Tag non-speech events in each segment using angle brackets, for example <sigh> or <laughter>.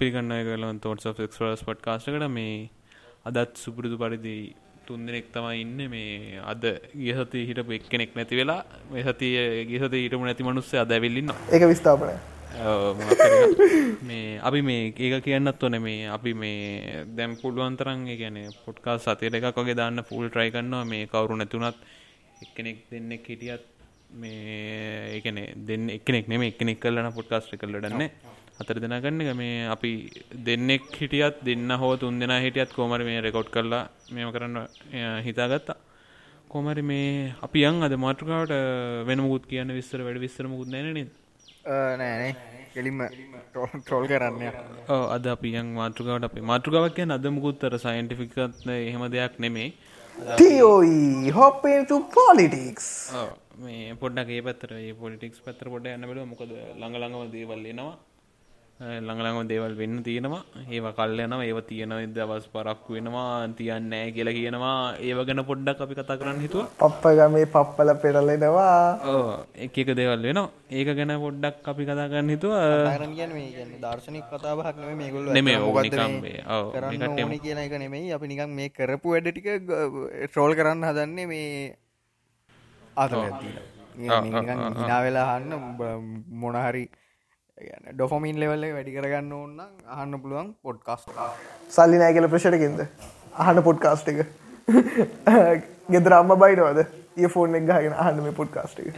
පිළිගන්න කලන් තෝට ක්ස්රස් පට් කාශකට මේ අදත් සුපුරුදු පරිදි තුන් දෙනෙක් තමයි ඉන්න. මේ අද ගියසති හිටපු එක්කෙනෙක් නැති වෙලා මේ සතිය ගියසති හිටමු නැති මනුස්ස අදැවිල්ලින්න ඒක විස්ථාපනය. මේ අපි මේ ඒක කියන්නත් ඕන. මේ අපි මේ දැම් පුළුවන්තරන් ගැන පොට්කා සතය එකක් වගේ දාන්න ෆුල් ට්‍රයි කරන්නවා මේ කවරු නැතුනත් එක්කෙනෙක් දෙන්නෙක් හිටියත් මේ ඒකන දෙන්න එකනෙක් නෙම එකනෙක් කල්ලන පොඩ්කාස්ට් කල්ලටන්න අතර දෙනගන්න මේ අපි දෙන්නෙක් හිටියත් දෙන්න හෝ තුන් දෙෙන හිටියත් කෝමර මේ රෙකෝඩ් කරලා මෙම කරන්න හිතාගත්තා. කෝමරි මේ අපි යන් අද මාට්‍රකාවට වෙනමුත් කියන්න විස්සර වැඩ විස්සරමුකුත් නැන නෑනේ කෙලින්ම ට්‍රෝල් කරන්න අද අපි යන් මාතෘකාවට අපේ. මාතෘකාවක් කිය අදමුකුත්තර සයින්ටිෆිකත්න එහෙම දෙයක් නෙමේ TOE හොප්පට පොලිටික්ස් මේ පොඩ්ඩක් ඒ පත්තර පොලිටික්ස් පත්තර පොඩ යන්න බල මොකද ළඟළඟව දේවල් එනවා ළඟළඟම දේවල් වෙන්න තියෙනවා. ඒව කල්යනවා ඒව තියෙන දවස් පරක්කු වෙනවා තියන්න නෑ කියලා කියනවා. ඒව ගැන පොඩ්ඩක් අපි කතා කරන්න හිතුව. පප්පගමේ පප්පල පෙරලෙනවා. එක එක දේවල් වෙනවා. ඒක ගැන පොඩ්ඩක් අපි කතා කරන්න හිතුව. දර්ශනික කතාවක් නෙම මේගොල්ල නෙමේ කරන්න ඕනි කියන එක නෙමෙයි. අපි නිකම් මේ කරපු වැඩ ටික ට්‍රෝල් කරන්න හදන්නේ මේ අත හිනා වෙලා හන්න මොනහරි ඩොෆොමින් ලෙවල්ල වැඩි කරගන්න ඕන්න අහන්න පුළුවන් පොඩ්කාස්ට සල්ලි නෑ කියල ප්‍රශටකින්ද අහන්න පොඩ්කාස්ට එක. ගෙදර අම්ම බයිනවද? ඒ ෆෝන් එක ගහගෙන අහන්න මේ පොඩ්කාස්ට එක.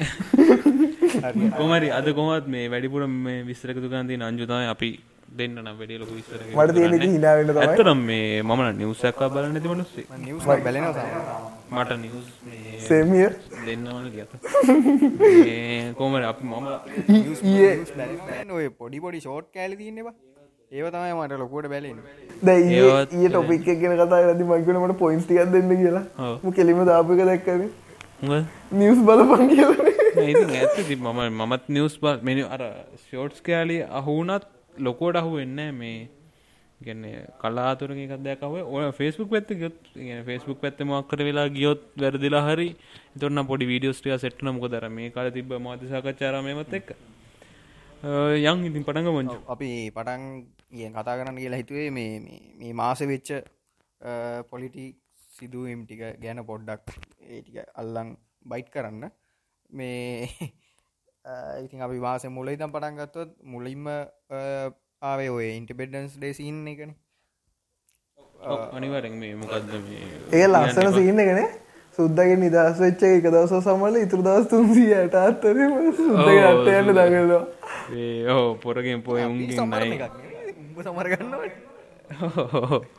කොමරි අද කොමත් මේ වැඩිපුර මේ විස්තරකතු ගන්ති අංජුතය අපි දෙන්න නම් වැඩේ ලොක විස්තර මට තියෙන හිනාවෙන්න තමයි. ඇතරම් මේ මම නිවසක්කා බලන්න ඇති මනුස්සේ නිවස් බැලෙන මට නිවස් සේමිය දෙන්නවල කියත කෝමර අප මම ඔය පොඩි පොඩි ෂෝට් කෑලි තින්නවා ඒව තමයි මට ලොකුවට බැලෙන දැයි ඒ ටොපික් ගෙන කතා රදි මංකනට පොයින්ස් ටිකක් දෙන්න කියලා. කෙලිම දාපක දැක්කන. නිවස් බලපන් කියලා. ඇත මම මමත් නිවස් බල් මෙනි අර ෂෝට්ස් කෑලි අහුනත් ලොකෝට අහු වෙන්න මේ. ගැන කලාතුරක එකදයක් ඔය ෆෙස්බුක් පැත්ත ගොත් ෆෙස්බුක් පැත්ත මක්කර වෙලා ගියොත් වැරදිලා හරි. තොන්න පොඩි වීඩියෝස්ටිය සෙට්න මොක දර මේ කාල තිබ මතිසාකච්චාරමයමත් එක්ක. යං ඉතින් පටඟ මොංච අපි පටන් ගිය කතා කරන්න කියලා හිතුවේ මේ මේ මාස වෙච්ච පොලිටි සිදුවම් ටික ගැන පොඩ්ඩක් ඒටික අල්ලං බයිට් කරන්න. මේ ඉතින් අපි වාස මුල ඉතම් පටන් ගත්තොත් මුලින්ම ආවේ ඔය ඉන්ටිපෙඩන්ස් ඩේසින්න එකන. අනිවරෙන් මේ මොකක්ද ඒ ලස්සන සින්න එකන. සුද්දගේ නිදස් වෙච්ච එක දවස සමල ඉතුර දවස් තුන්සී යට අත්තරම සුද්දගේ අට යන්න දගල්වා ඕ පොරගෙන් පොය උන්ගේ සමරගන්න <laughs>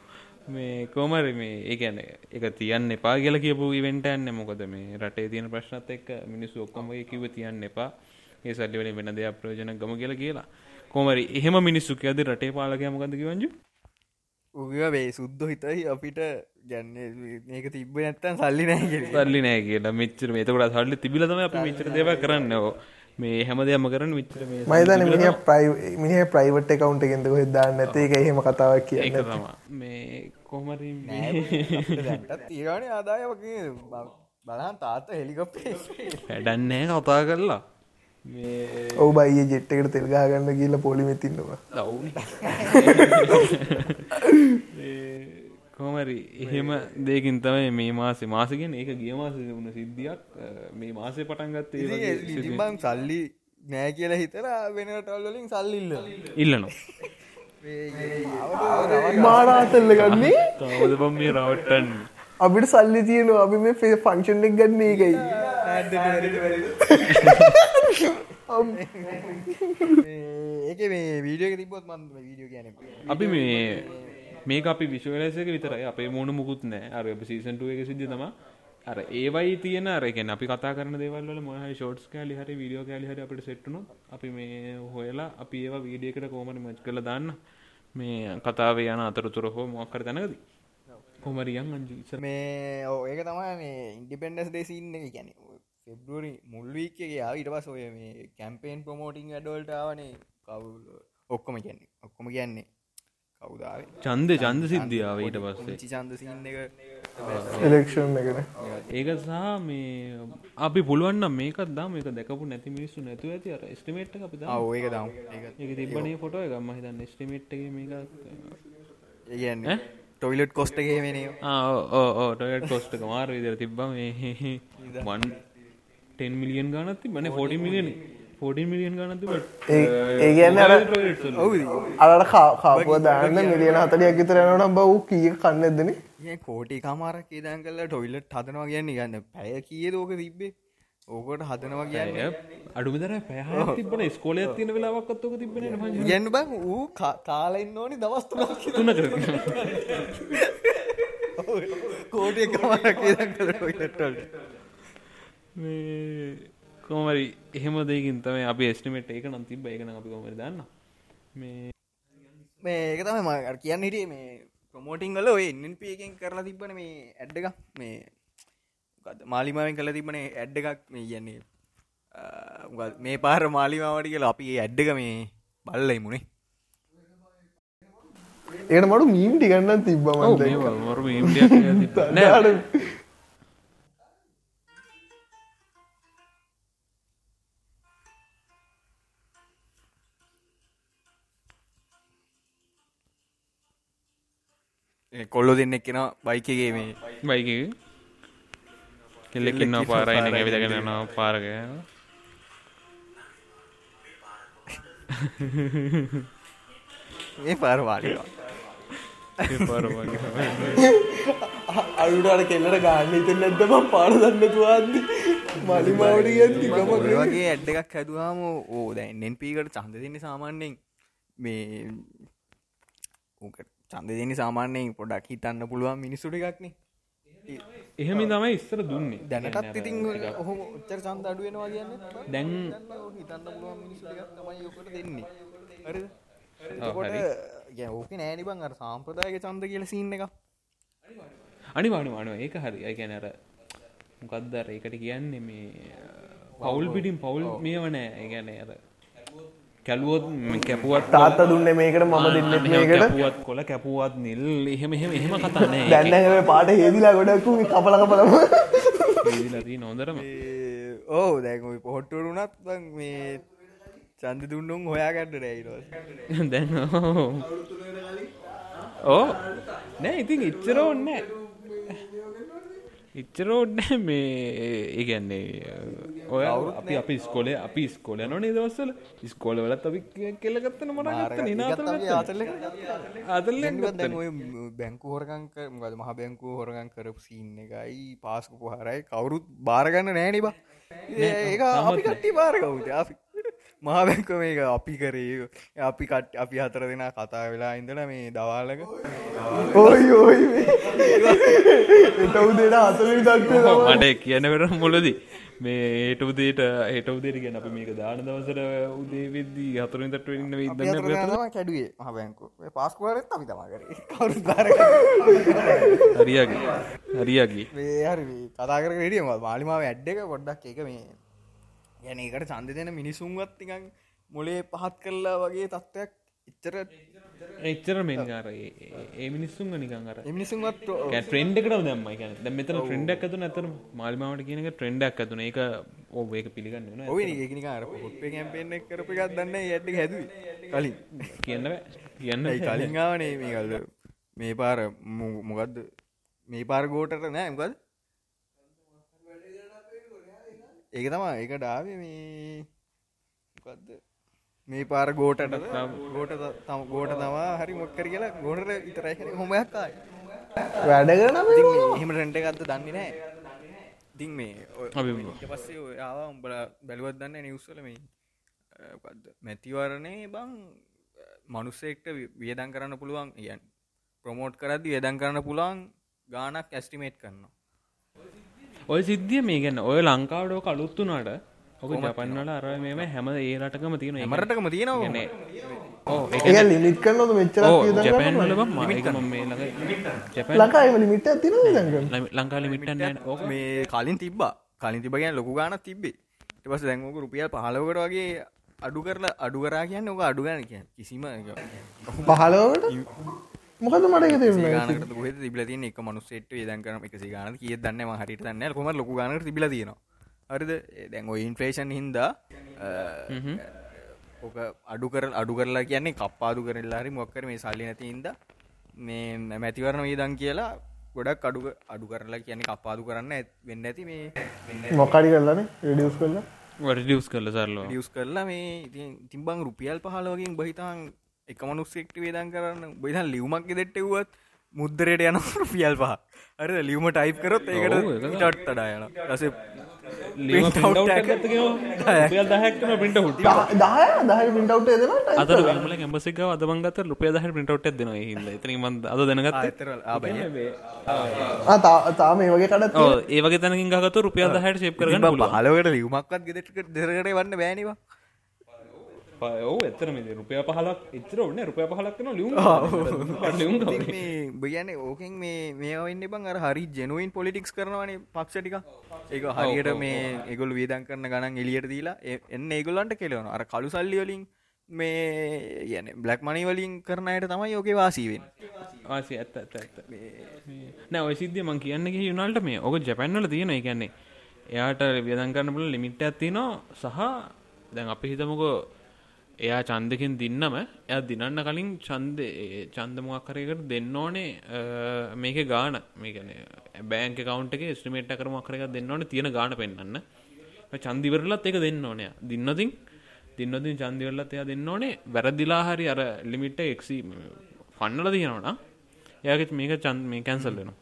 මේ කෝමරි මේ ඒගැන එක තියන්න එපා කියල කියපු ඉවෙන්ට ඇන්න මොකද මේ රටේ තියෙන ප්‍රශ්නත් එක්ක මිනිස්සු ඔක්කොමගේ කිව තියන්න එපා ඒ සල්ලිවලින් වෙන දෙයක් ප්‍රයෝජන ගම කියලා කියලා. කොමරි එහෙම මිනිස්සු කියද රටේ පාලකය මොකද කිවංජු උගේ සුද්ද හිතයි අපිට ගැන්න මේක තිබ නැත්තන් සල්ලි නෑ සල්ලි නෑ කියලා. මෙච්චර මේතකට සල්ලි තිබිලතම අප මිචර දෙව කරන්න. ඕ මේ හැම දෙයක්ම කරන්න විතර මේ මයිතන මිනි ප්‍රයි මිනි ප්‍රයිවට් එකකවුන්ට එකෙන්ද හෙදදාන්න නැති එක එහෙම කතාවක් කිය එක තම මේ කොහමරි තීරණ ආදාය වගේ බලන් තාත්ත හෙලිකොප්ේ වැඩන්නෑ කතා කරලා ඔව බයි ජෙට්ටකට තෙල්ගාගන්න කියල පොලිමෙතින්නවා <laughs> කොමරි එහෙම දෙකින් තමයි මේ මාසේ. මාසගෙන් ඒක ගිය මාස වුණ සිද්ධියක්. මේ මාසේ පටන්ගත්තේ බං සල්ලි නෑ කියලා හිතර වෙනටල්ලින් සල්ලිල්ල ඉල්ලනවා. මාරාතල්ල ගන්නේ තවද පම් මේ රවට්ටන් අපිට සල්ලි තියෙනවා. අපි මේ ෆේ ෆංක්ෂන් එක ගන්න එකයි <laughs> ඒක මේ වීඩියෝ තිබොත් මන් වීඩියෝ කියන අපි මේ මේක අපි විශ්වලසක විතරයි. අපේ මුණ මුකුත් නෑ අර සීසන්ටුව එක සිද්ධ තම අර ඒවයි තියන අරගෙන අපි කතා කරන දෙවල් මොහයි ෂෝට්ස් කෑලි හරි වීඩියෝ කෑලි හරි අපට සෙට්ටුනු අපි මේ හොයලා අපි ඒවා වීඩියකට කෝමට මච් කළ දාන්න. මේ කතාව යන අතරතුර හෝ මොක්කර තැනකද. කොමරියන් අංජු මේ ඕ ඒක තමයි මේ ඉන්ඩිපෙන්ඩස් දේසින්න ගැන ෆෙබ්රුවරි මුල්වීකගේ ඊට පස් ඔය මේ කැම්පේන් ප්‍රමෝටිං ඇඩෝල්ටාවනේ කවුල් ඔක්කොම කියන්නේ ඔක්කොම කියන්නේ කවුදාව චන්ද චන්ද සිද්ධියාව ඊට පස්සේ. චන්ද එක. එලෙක්ෂන් එකට ඒක සහ මේ අපි පුළුවන් මේක දම්. එක දැකපු නැති මිනිස්සු නැතුව ඇති. අර ස්ටිමේට් අපි ඔව ඒක දම්. ඒක තිබනේ ෆොටෝ එක ම හිතන්න ස්ටිමේට් එක මේක ඒගන්න ටොයිලට් කොස්ටගේ වෙනේ ඕ ටොයට් කොස්ට මාර විදර තිබ්බ මේ. වන් ටෙන් මිලියන් ගනත් බන ෆෝඩි මිලියන ෆෝඩි මිලියන් ගනත් ඒ කියන්න අර අරට කාපුව දාන්න මිලියන හතලියක් විතරයනට බව් කිය කන්න එදන ඒ කෝටි කමාරක් ඒදන් කල්ල ටොයිලට් හදනවා කියන්න ගන්න. පැය කිය දෝක තිබ්බේ? ඕකොට හදනවා කියන්න. අඩුමදර පැහ තිබන ස්කෝලය තින වෙලාවක්ත්තුක තිබෙන ගන්න බං ඌ කාලෙන්න ඕනි දවස්තුනක් තුන කර කෝටිය කමාරක් ඒදන් කල ටොයිලට්ටල්ට කෝමරි එහෙම දෙකින් තම අපි ස්ටිමේට් ඒක නම් තිබ එකන අපි කොමර දන්න මේ මේ ඒක තම මර කියන්න හිටිය. මේ ප්‍රමෝටිං කල ඔය එන්නප එකෙන් කරලා තිබන මේ ඇඩ්ඩ එකක්. මේ මාලිමාවෙන් කල තිබන ඇඩ්ඩ එකක්. මේ කියන්නේ මේ පාර මාලිමාවට කියලා අපි ඇඩ්ඩක මේ බල්ලයි මුණේ ඒට මඩු මීම් ටිගන්න තිබ්බම මරු <laughs> නෑ කොල්ලො දෙන්නෙක් කෙන බයිකගේ මේ බයික කෙල්ලෙක්කින්න පාරයින ඇවිදගෙනනවා පාරග මේ පාරවාලිවා අඩුටට කෙල්ලට ගන්න ඉතන් නැදම පාර දන්නතුවාද මලිමාවට ගති ගම වගේ ඇඩ්ඩ එකක් හැදුවාම ඕ දැන් එන්පීකට චන්ද දෙන්න සාමාන්‍යෙන් මේ චන්ද දෙන්න සාමාන්‍යයෙන් පොඩක් හිතන්න පුළුවන් මිනිස්සුට එකක්නේ එහෙම තමයි ඉස්සර දුන්නේ. දැනටත් ඉතින් ඔහොම උච්චර චන්ද අඩුවෙනවා කියන්න දැන් හිතන්න පුළුවන් මිනිස්සු එකක් තමයි යොකට දෙන්නේ. හරිද? ඕක නෑනිබං අර සාම්ප්‍රදායක චන්ද කියල සින්න එක අනිවානු අනුව ඒක හරි. අයිකැන අර මොකක්දර ඒකට කියන්නේ මේ පවුල් පිටින් පවුල් මේ වනෑ ඒගැන අර කැලුවොත් කැපුවත් තාත්ත දුන්න මේකට මම දෙන්න මේකට. කැපුවත් කොල කැපුවත් නිල්. එහෙම එහෙම එහෙම කතානෑ දැන්න පාට හෙදිලා ගොඩක්කු කපල කපලම නොදරම ඕ දැක පොහොට්ටුරුනත් මේ චන්ද දුන්නුම් හොයාගඩ රැයිරෝ දැන් ඕ නෑ ඉතින් ඉච්චර ඔන්නෑ ඉච්චරෝඩ්න මේ ඒගැන්නේ ඔය අපි අපි ස්කොලේ අපි ස්කොල නොන දවස්සල ස්කෝල වලත් අපි කෙල්ලගත්තන ඔය බැංකු හොරකංක මද මහ බැංකු හොරගන් කරපු සින්න එකයි පාස්කු හරයි කවුරුත් බාරගන්න නෑනිබා ඒක අපි කට්ටි බාරකවුද අපි මහබැංක මේක අපි කරේ. අපි කට අපි හතර දෙෙන කතා වෙලා ඉඳල මේ දවාලක ඔයි ඔයි එටවු දෙට දක්ට මට කියනකට මුලදී මේ ඒට උදේට ඒට උදේට ගැන අපි මේක දාන දවසර උදේ වෙද්දී හතුරින් තට ඉන්න ඉදන්න කැඩුවේ මහබැංකු පාස්කුවරත් අපි තමා කර. කවරු බාර හරියගේ හරියගේ. හරි කතා කර ඩියම මාලිමාව ඇඩ්ඩ එක ගොඩ්ඩක් එක මේ ගැන එකට චන්ද දෙන මිනිසුන්වත් නිකන් මොලේ පහත් කරලා වගේ තත්ත්වයක් ඉච්චර එච්චර මෙන්කාර ඒ මිනිස්සුන් නිකන් අර මිනිසුන්වත් ට්‍රෙන්ඩ් එකට දැම්ම එක දැ මෙතන ට්‍රෙන්ඩක් ඇතු ඇතර මාල්මාවට කියනක ට්‍රෙන්ඩක් ඇතුන එක ඕ ඒක පිළිගන්න ඒකනිකාර පොට්ේ කැම්පෙන්න්න කරප එකක් දන්න ඇඩි හැද කලින් කියන්න කියන්න කලින්ගාවනේ මේ කල්ද මේ පාර මොකක්ද මේ පාර ගෝටට නෑ මොකද ඒක තමා ඒක ඩාව මේ මොකක්ද මේ පාර ගෝටට ගෝට තම ගෝට තමා හරි මොක්කර කියලා ගොඩට විතරයි හොමයක්කායි වැඩ කරන එහෙම රෙන්ට එකත්ත දන්නේ නෑ ඉතින් මේ පස්සේ ආවා උඹල බැලුවත් දන්න නිවස්සල මේ මැතිවරණය බං මනුස්සෙක්ට වියදන් කරන්න පුළුවන් යන් ප්‍රමෝට් කරදදි වියදන් කරන්න පුළුවන් ගානක් ඇස්ටිමේට් කරනවා ඔය සිද්ධිය මේ ගැන්න ඔය ලංකාවඩෝ කළුත්තුනාට ඔක ජපන්නට අර මෙම හැම ඒ රටකම තියෙන මරටකම තියෙනවා ඒ ලිමිට් කරනොද මෙච්චර ජපැන්වල මම මේ ළඟ ජැපන් ලකායිම ලිමිට ලංකා ලිමිටන්න ඕක? මේ කලින් තිබ්බා. කලින් තිබ ගැන ලොකු ගාන තිබේ ටපස් දැන්ෝක රුපියල් පහලවකට වගේ අඩු කරලා අඩු කරා කියන්න ඕක අඩුගන කිය කිසිම පහලෝට මොකද මට. ගානකට කොහෙද තිබිලා තියෙන එක මනුස්සෙට වේදන් කරන එක ගාන කිය දන්න හරිට දන්න කොම ලොකු ගානට තිබිලා තියෙනවා? හරිද? දැන් ඔය ඉන්ෆ්‍රේෂන් හින්දා ඕක අඩු කර අඩු කරලා කියන්නේ කප්පාදු කරලාරි මොක්කර මේ සල්ලි නැති හින්ද මේ මැතිවරණ වේදන් කියලා ගොඩක් අඩු අඩු කරලා කියන්නේ කප්පාදු කරන්න වෙන්න ඇති මේ මොකාරි කරලානේ රෙඩියස් කරලා වඩියස් කරල? සරලෝ ියස් කරලා මේ ඉතින් තිම්බං රුපියල් පහලවකින් බහිතන් එක මනුස්සෙක්ට වේදන් කරන්න. බයිතන් ලියවමක් දෙට්ටවුවත් මුද්දරයට යන <laughs> රුපියල් පහ අර ලියවම ටයිප් කරොත් ඒකට ටට් රස දහය පිටවට් එදෙන අතර වමල කැම්බසික අදමන්ගත රුපිය දහ පිටවට් දෙන හිද අද දැනගත් තාම ඒ වගේ කඩත් ඒවගේ තැනකින් ගත රුපියල් දහට ශේප් කරගන්න පුළුවන්. පහලවට ලියවමක්ත් ගෙදට දෙරකට වන්න බෑනිවා ඔව එතරම රුපය පහලක් එතර ඔන්න රුපය පහලක්න ලියුම් ලියුම් මේ බයන ඕකෙන් මේ මේවන්න බං අර හරි ජනුවන් පොලිටික්ස් කරනවනේ පක්ෂටික ඒක හරියට මේ එගොල් වේදන් කරන ගණන් එලියට දීලා එන්න ඒගොල්ලන්ට කෙලවන අර කළු සල්ලිවලින් මේ යන බ්ලක් මනි වලින් කරනයට තමයි යෝක වාසීවෙන් ආසි ඇත්ත ඇත්ත ඇත්ත. නෑ ඔය සිද්ධිය මං කියන්න යුනාල්ට මේ ඕක ජැපැන්වල තියෙන එකන්නේ එයාට වියදන් කරන්න පුල ලිමිට් ඇත්තිනවා සහ දැන් අපි හිතමකෝ එයා චන්දකින් දින්නම එය දිනන්න කලින් චන්ද චන්දමක් කරයකට දෙන්න ඕනේ අ, මේක ගාන. මේකන බෑන්ක කවන්ට එක ස්ටමේට් කරමක් කරක දෙන්න ඕන තියෙන ගාන පෙන්න්න චන්දිවරලත් එක දෙන්න ඕනය දින්නතින් දින්නතින් චන්දිවරලත් එයා දෙන්න ඕනේ. වැරදිලා හරි අර ලිමිට්ට එක්සි ෆන්නල තියෙනවන එයාගෙත් මේක චන්ද මේ කැන්සල් වෙනවා.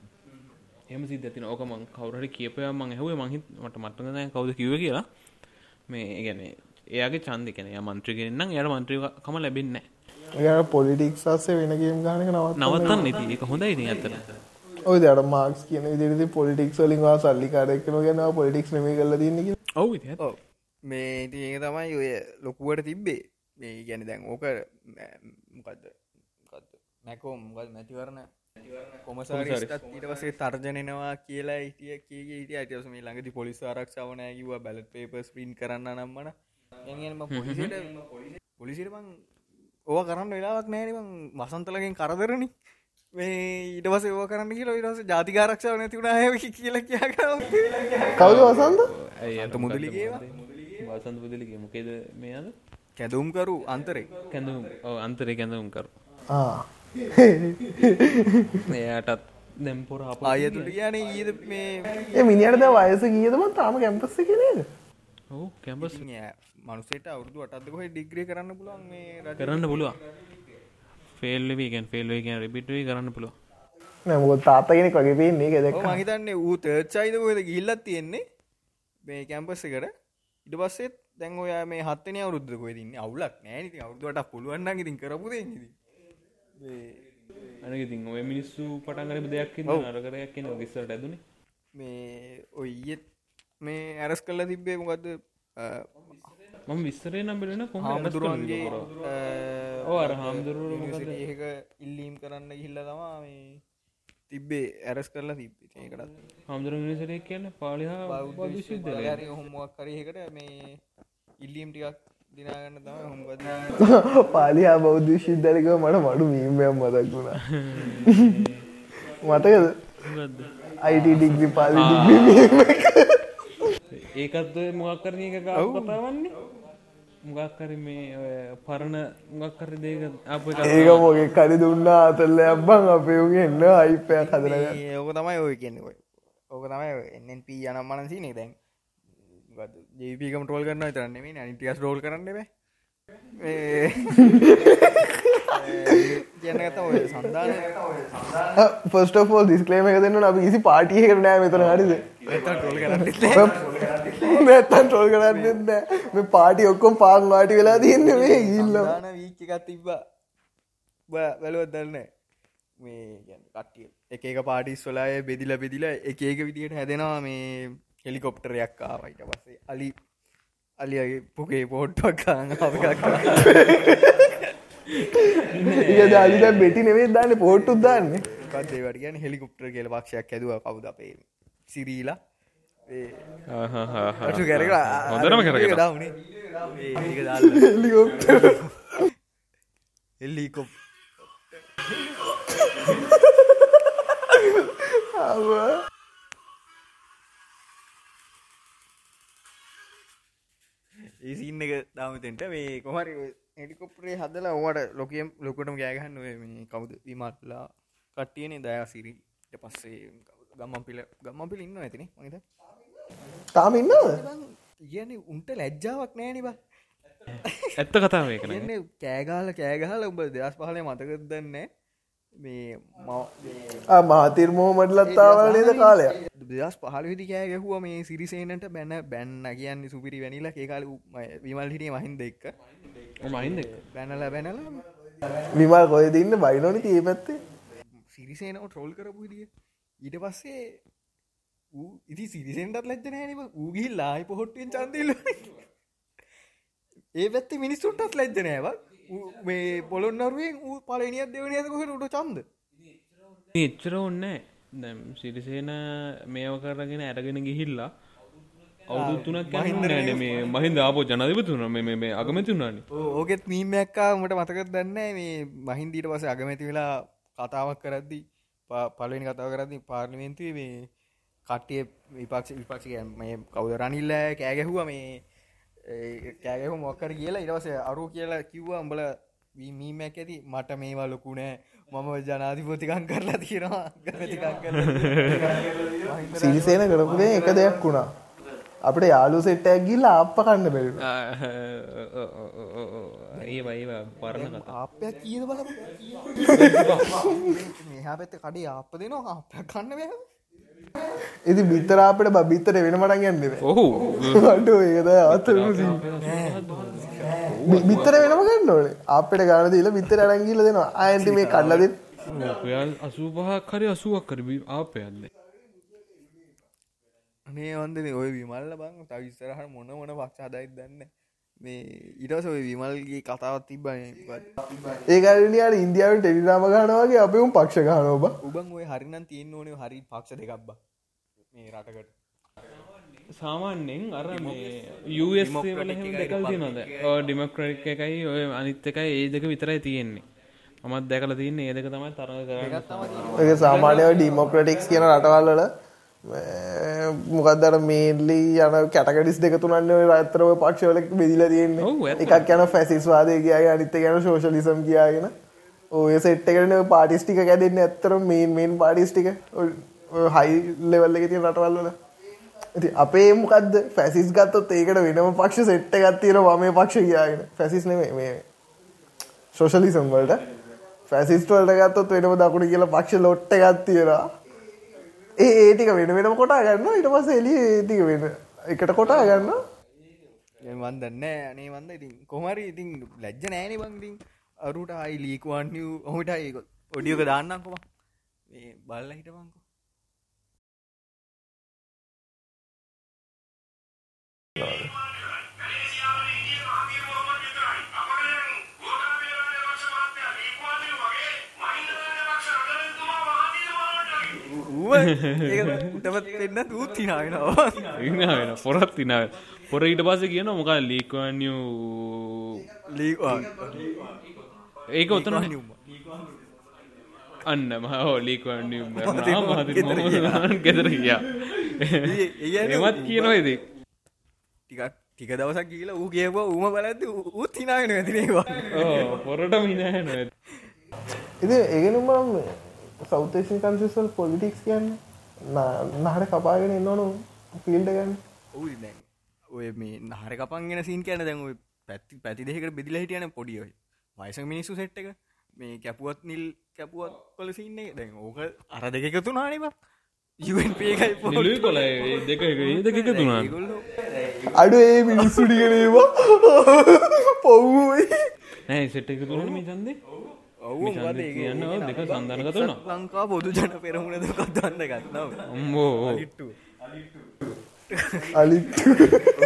එම සිද්ධතින ඕක මං කවුරට කියපය මං ඇහුවේ මහිත් මට මටගන කවුද කිව කියලා. මේ ගැන එයාගේ චන්දි කෙන මන්ත්‍රගෙන්න්නම් යට මන්ත්‍රීකම ලැබෙන්න ගැන පොලිටික් සස්සේ වෙනගේම් ගානක නවත් නවත්තන්න නති එක හොඳයි ඉති ඇතන ඔය දට මාක්ස් කියන විදිරි පොලිටික් වලින්වා සල්ලි කාරක්න ගැන පොලිටික්ස් නම කල දන්න ඔවු මේ ඉතින් ඒක තමයි ඔය ලොකුවට තිබ්බේ. මේ ගැන දැන් ඕක මොකක්ද මැකෝම් ගල් මැතිවරණ. පසේ තර්ජනනවා කියලා හිටිය කිය හිට අටස මේ ළඟති පොලිස් ආරක්ෂාවනයකිව බැලත් පේපස් පින් කරන්න නම්මන එම පොලිසිට පොලිසිට බං ඕව කරන්න වෙලාවක් නෑනබං වසන්තලගෙන් කරදරනි. මේ පස ඒව කරන්න කියල ඉටස ජාතිකාරක්ෂාව නැතිවුණ කියලා කියා කවුද වසන්ද අන්ත මුදලිගේවා වසන්ත පුදලිගේ මොකේද මේ අද? කැදුම්කරු අන්තරේ. කැඳුම්. අන්තරය කැඳවුම් කර. ආ. <laughs> එයාටත් දැම්පොර අප ආයතුට කියන ඊද මේ මිනිියටද වයස කියදම තාම කැම්පස්ස කෙනේද ඔහු කැම්පස් මනුසේට අවුදු අටත්කොහ ඩිග්‍රී කරන්න පුළුවන් මේ කරන්න පුළුවන්. ෆෙල්ලවීගෙන් ෆෙල්ලෝකන් රිපිටුවයි කරන්න පුළුව නැමුත් තාත්තගෙනෙක් වගේ පේන්නේ ගෙදක් මහිතන්නේ ඌ තර්චයිද හොද ගිල්ලත් තියෙන්නේ මේ කැම්පස්ස එකට. ඉට පස්සෙත් දැන් ඔයා මේ හත්තන අවුද්ධ කොයිතින්න අවුලක් නෑනති අවුදුවට පුළුවන්න ඉතින් කරපුද අනගතින් ඔය මිනිස්සු පටන්ගරම දෙයක් අරකරයක් කියන විස්සට ඇදුන. මේ ඔය ඊයත් මේ ඇරස් කල්ල තිබ්බේ මොකක්ද මම විස්සරේ නම්බෙලෙන කොම හාමුදුරුවන්ගේ ඕ අර හාමුදුරුව ඒක ඉල්ලීම් කරන්න ගිල්ල තමා මේ තිබ්බේ ඇරස් කරලා තිබ්බේ ඒකටත් හාමුදුරුව නිසරේ කියන්න පාලිහා විශුද්ධ හොමුවක් කරයකට මේ ඉල්ලීම් ටිකක් <laughs> පාලියා බෞද්ධ ශිද්ධලික මට මඩු මීමයක් මතක් වුණා. <laughs> මතකද? අයිට ඩිග්‍රි පාලි ඒකත් මොකක් කරන එක කතාවන්නේ මොගක්කර මේ ඔය පරණ මොගක්කර දේක අප ඒක මොගේ කරි දුන්නා අතල්ල අබ්බන් අපයුගේ එන්න අයිපයක් හදරග ඕක තමයි ඔය කියන්නේ. ඔය ඕක තමයි එන්ප යනම් මනසිනේ දැන්. ජීපිකම ටෝල් කරන්න තරන්නේ මේ අනිටියස් රෝල් කරන්න බෑ කියන්න ඇත ඔය සන්ධාන ෆස්ට ෝල් දිස්කලේම එක දෙන්න අපි කිසි පාටිය කරනෑ මෙතන හරිද <laughs> නැත්තන් ටොල් කරන්න මේ පාටි ඔක්කොම් පාක් වාටි වෙලා තියන්න මේ ගිල්ල දාන වීච් එකත් තිබ්බා. වැලුවත් දන්න මේ කට්ටිය. එක එක පාටිස් වලාය බෙදිල බෙදිල එක ඒක විදියට හැදෙනවා මේ හෙලිකොප්ටරයක් ආවයිට පස්සේ. අලි අලියගේ පුගේ පෝට්ටක් කාන ඒ අලිද බෙටි නෙවේ දාන්න පෝට්ටු දාන්න. කදේ වට කියන හෙලිකොප්ටර් කියල පක්ෂයක් ඇදුව කවුද අපේ? සිරීලා අටු කැරක කරගෙන දවනේ එල්ලිකොප් ඒසින්න එක දාමතෙන්ට මේ කොහරි එඩිකොප්‍රේ හදලා ඕවට ලොකම් ලොකටම ගෑගහන්න මේ කවුද? විමටලා කට්ටියනේ දයා සිරිට පස්සේ ගම්මන් පිල ගම්මන් පිල ඉන්න ඇතින මහිත තාම ඉන්නවද? කියන උන්ට ලැජ්ජාවක් නෑනිබ ඇත්ත කතාව කන කියන්නේ කෑගාල කෑගහල උඹ දෙදස් පහලේ මතකද දන්න මේ මාතිර් මෝමටලත්තාවල නේද කාලය? දෙදස් පහල විදි කෑ ගැහුව මේ සිරිසේනට බැන බැන්න කියන්න සුපිරි වැනිලා ඒකාල විමල් හිටිය මහින්ද එක්ක. මහින්ද බැනල බැනල. විමල් කොය දන්න බයිනෝනි ඒ පැත්තේ? සිරිසේනව ට්‍රෝල් කරපු දිිය ඊට පස්සේ ඉති සිරිසෙන්ටත් ලැජ්ජන හැනිව ඌගිල් ලායි පොහොට්ටෙන් චන්දල්ල ඒ පැත්ති මිනිස්සුන්ටත් ලැජ්ජනෑවක් මේ පොළොන්නරුවෙන් පලනියක් දෙවනයකොහෙට උට චන්ද එච්චර ඔන්න දැම් සිරිසේන මේව කරගෙන ඇරගෙන ගිහිල්ලා අවුදු තුනක් න මේ මහින්ද ආපෝ ජනධපතුන මේ අගමැති වුණනි ඕකෙත් මීමැක්කා මට මතකත් දන්න මේ මහින්දීට පස අගමැති වෙලා කතාවක් කරද්දි පලවෙනි කතාව කරදදි පාර්ලිමෙන්තුවේ මේ කට්ටිය විපක්ෂ විපක්ෂ මේ කවුද රනිල්ල කෑගැහුව මේ කෑගහු මොක්කර කියලා ඉරවස අරු කියලා කිව්වා උඹල මීමැක් ඇති මට මේවා ලොකුණෑ මම ජනාධිපතිකන් කරලා තියෙනවා. සිරිසේන කරපුදේ එක දෙයක් වුණා. අපට යාලු සෙට්ටයක් ගිල්ල අප කන්න බැරි පරණ කතා. අපයක් කියද බල <laughs> මෙහා පැත්ත කඩේ ආප දෙනවා අප කන්න බෑ ඉති බිත්තරාපට බිත්තර වෙන මටන් යන්නද ඔහු. අඩු ඒකද අත බිත්තර වෙනම ගන්න ඕනේ. අපට ගාන දීල බිත්තර අරංගිල දෙනවා. අයන්ති මේ කල්ලද අසූපහක් හරි අසුවක් කරබී ආපයන්නේ අනේ වන්දන ඔය විමල්ල බං තවිස්සරහ මොන මොන පක්ෂාදයිත් දන්න මේ ඉටස විමල්ගේ කතාවත් තිබ්බන ඒකරනියාට ඉන්දියාවට ටෙලිරාම ගනවාගේ අප උම් පක්ෂ ගන ඔබ උබන් ඔය හරිනම් තියෙන් ඕනේ හරි පක්ෂ දෙකක්බ මේ රටකට. සාමාන්‍යෙන් අර යස් වල දෙකල් තියනොද ඩිමක්‍රටික් එකයි ඔය අනිත් එකයි ඒ දෙක විතරයි තියෙන්නේ. මත් දැකල තියන්නේ ඒ දෙක තමයි තරග කරන්න සාමාන්‍යව ඩීමෝක්‍රටික්ස් කියන රටවල්ලල මොකක්දර මේල්ලි යන කැටකඩිස් දෙක තුනන්න ඇතරව පක්ෂවල බෙදිල තියෙන්නේ. එකක් යන ෆැසිස්වාදය කියගේ අනිත්ත ගැන ශෝෂලිසම් කියාගෙන ඔය සෙට්ටකරන පාටිස්ටික කැදෙන්න ඇත්තර මේන් මේන් පාටිස්ටික හයි ලෙවල්ල එක තිය රටවල්වල ඉති අපේ මොකක්ද ෆැසිස් ගත්තොත් ඒකට වෙනම පක්ෂ සෙට්ට ගත්තිර වමේ පක්ෂ කියාගෙන ෆැසිස් නෙමේ මේ ශෝෂලිසම් වලට. ෆැසිස්ටවල්ට ගත්තොත් වෙනම දකුණ කියලා පක්ෂ ලොට්ට ගත්තියෙනවා ඒ ඒටික වෙන වෙනම කොටා ගන්න ඉට පස එලි ඒටික වෙන. එකට කොටා ගන්න වන්දන්න අනේ වන්ද ඉතින් කොමරි ඉතින් ලැජ්ජ නෑන බංතින් අරුට අයි ලීකවන්ය ඔහුට ඔඩියක දාන්නකොම මේ බල්ල හිටබංකු උටමත් පෙන්න්න දූත් තිනාවෙනවා ඉන්න පොරත් තිනාව පොර ඊට පස කියන මොක ලීකවන්ය ඒක ඔතන අන්න මහෝ ලීකවන්ය ගෙදර කියා එමත් කියනවා ඉදි ටිකක් ටික දවසක් කියලා ඌ කියව උම බලද උත් හිනාගෙන ඇතිනවා පොරට මිනහන ඉති ඒගෙනුම් සෞතේෂන් කන්සිස්වල් පොලිටික්ස් කියන්න? නහට කපාගෙන එන්නවනු ෆිල්ඩ ගන්න ඔය මේ නහර කපන්ගෙන සින් කියන දැන් ඔය පැත්ති පැති දෙකට බෙදිල හිටියන පොඩියයි වයස මිනිස්සු සෙට් එක. මේ කැපුවත් නිල් කැපුවත් කොල සින්නේ දැන් ඕක අර දෙකතු නානවා යුපයි පොලි කොල දෙක දෙක තුනා අඩු ඒ මිනිස්සුටිගෙනවා පොව්යි නෑ සෙට් එක තුරන මේ සන්දේ ඔවු කියන්න දෙක සන්ධනක තුන ලංකා බොදු ජන පෙරමුණද කත්වන්න ගත්තාව අම්බෝ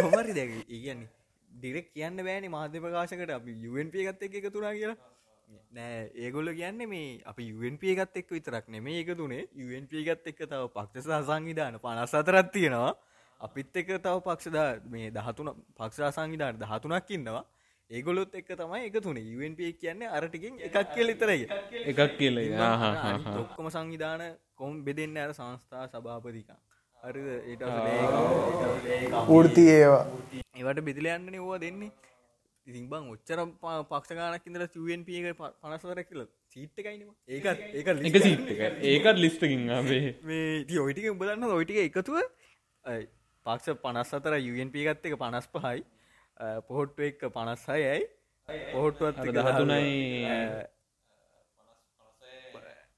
හොමරි දැ ඒගන්නේ ඩිරෙක් කියන්න බෑනි මාධ්‍ය ප්‍රකාශකට. අපි යුවන්ප ගත්ත එක එක තුනා කියලා. නෑ ඒගොල්ල කියන්න මේ අපි යුවන්ප ගත් එක් විතරක් නෙමේ ඒක තුනේ යුවන්ප ගත් එක්ක තව පක්ෂ සංවිධාන පනස් අතරත් තියෙනවා. අපිත් එක තව පක්ෂදා මේ දහතුන පක්ෂා සංවිධාන දහතුනක් ඉන්නවා ඒගොලොත් එක්ක තමයි එක තුන. UNP කියන්නේ අරටිකින් එකක් කියල ඉතරය. එකක් කියල ඔක්කොම සංවිධාන කොම් බෙදෙන්න අර සංස්ථා සභාපතිකා අර ඒට ෘති ඒවා. ඒවට බෙදිලයන්න ඕවා දෙන්නේ. ඉතින් බං ඔච්චර පක්ෂගානක් ඉදල UNP එක පනස්වර කියල සීට්ටකයිනම ඒකත් ඒක එක සිට් ඒකත් ලිස්ටකින් මේ. ඔයිටික උබදන්න ඔයිටික එකතුව පක්ෂ පනස් අතර UNP ගත්ත එක පනස් පහයි පොහොට්ටු එක්ක පනස්සයයි පොහොට්ටුවත් දහතුනයි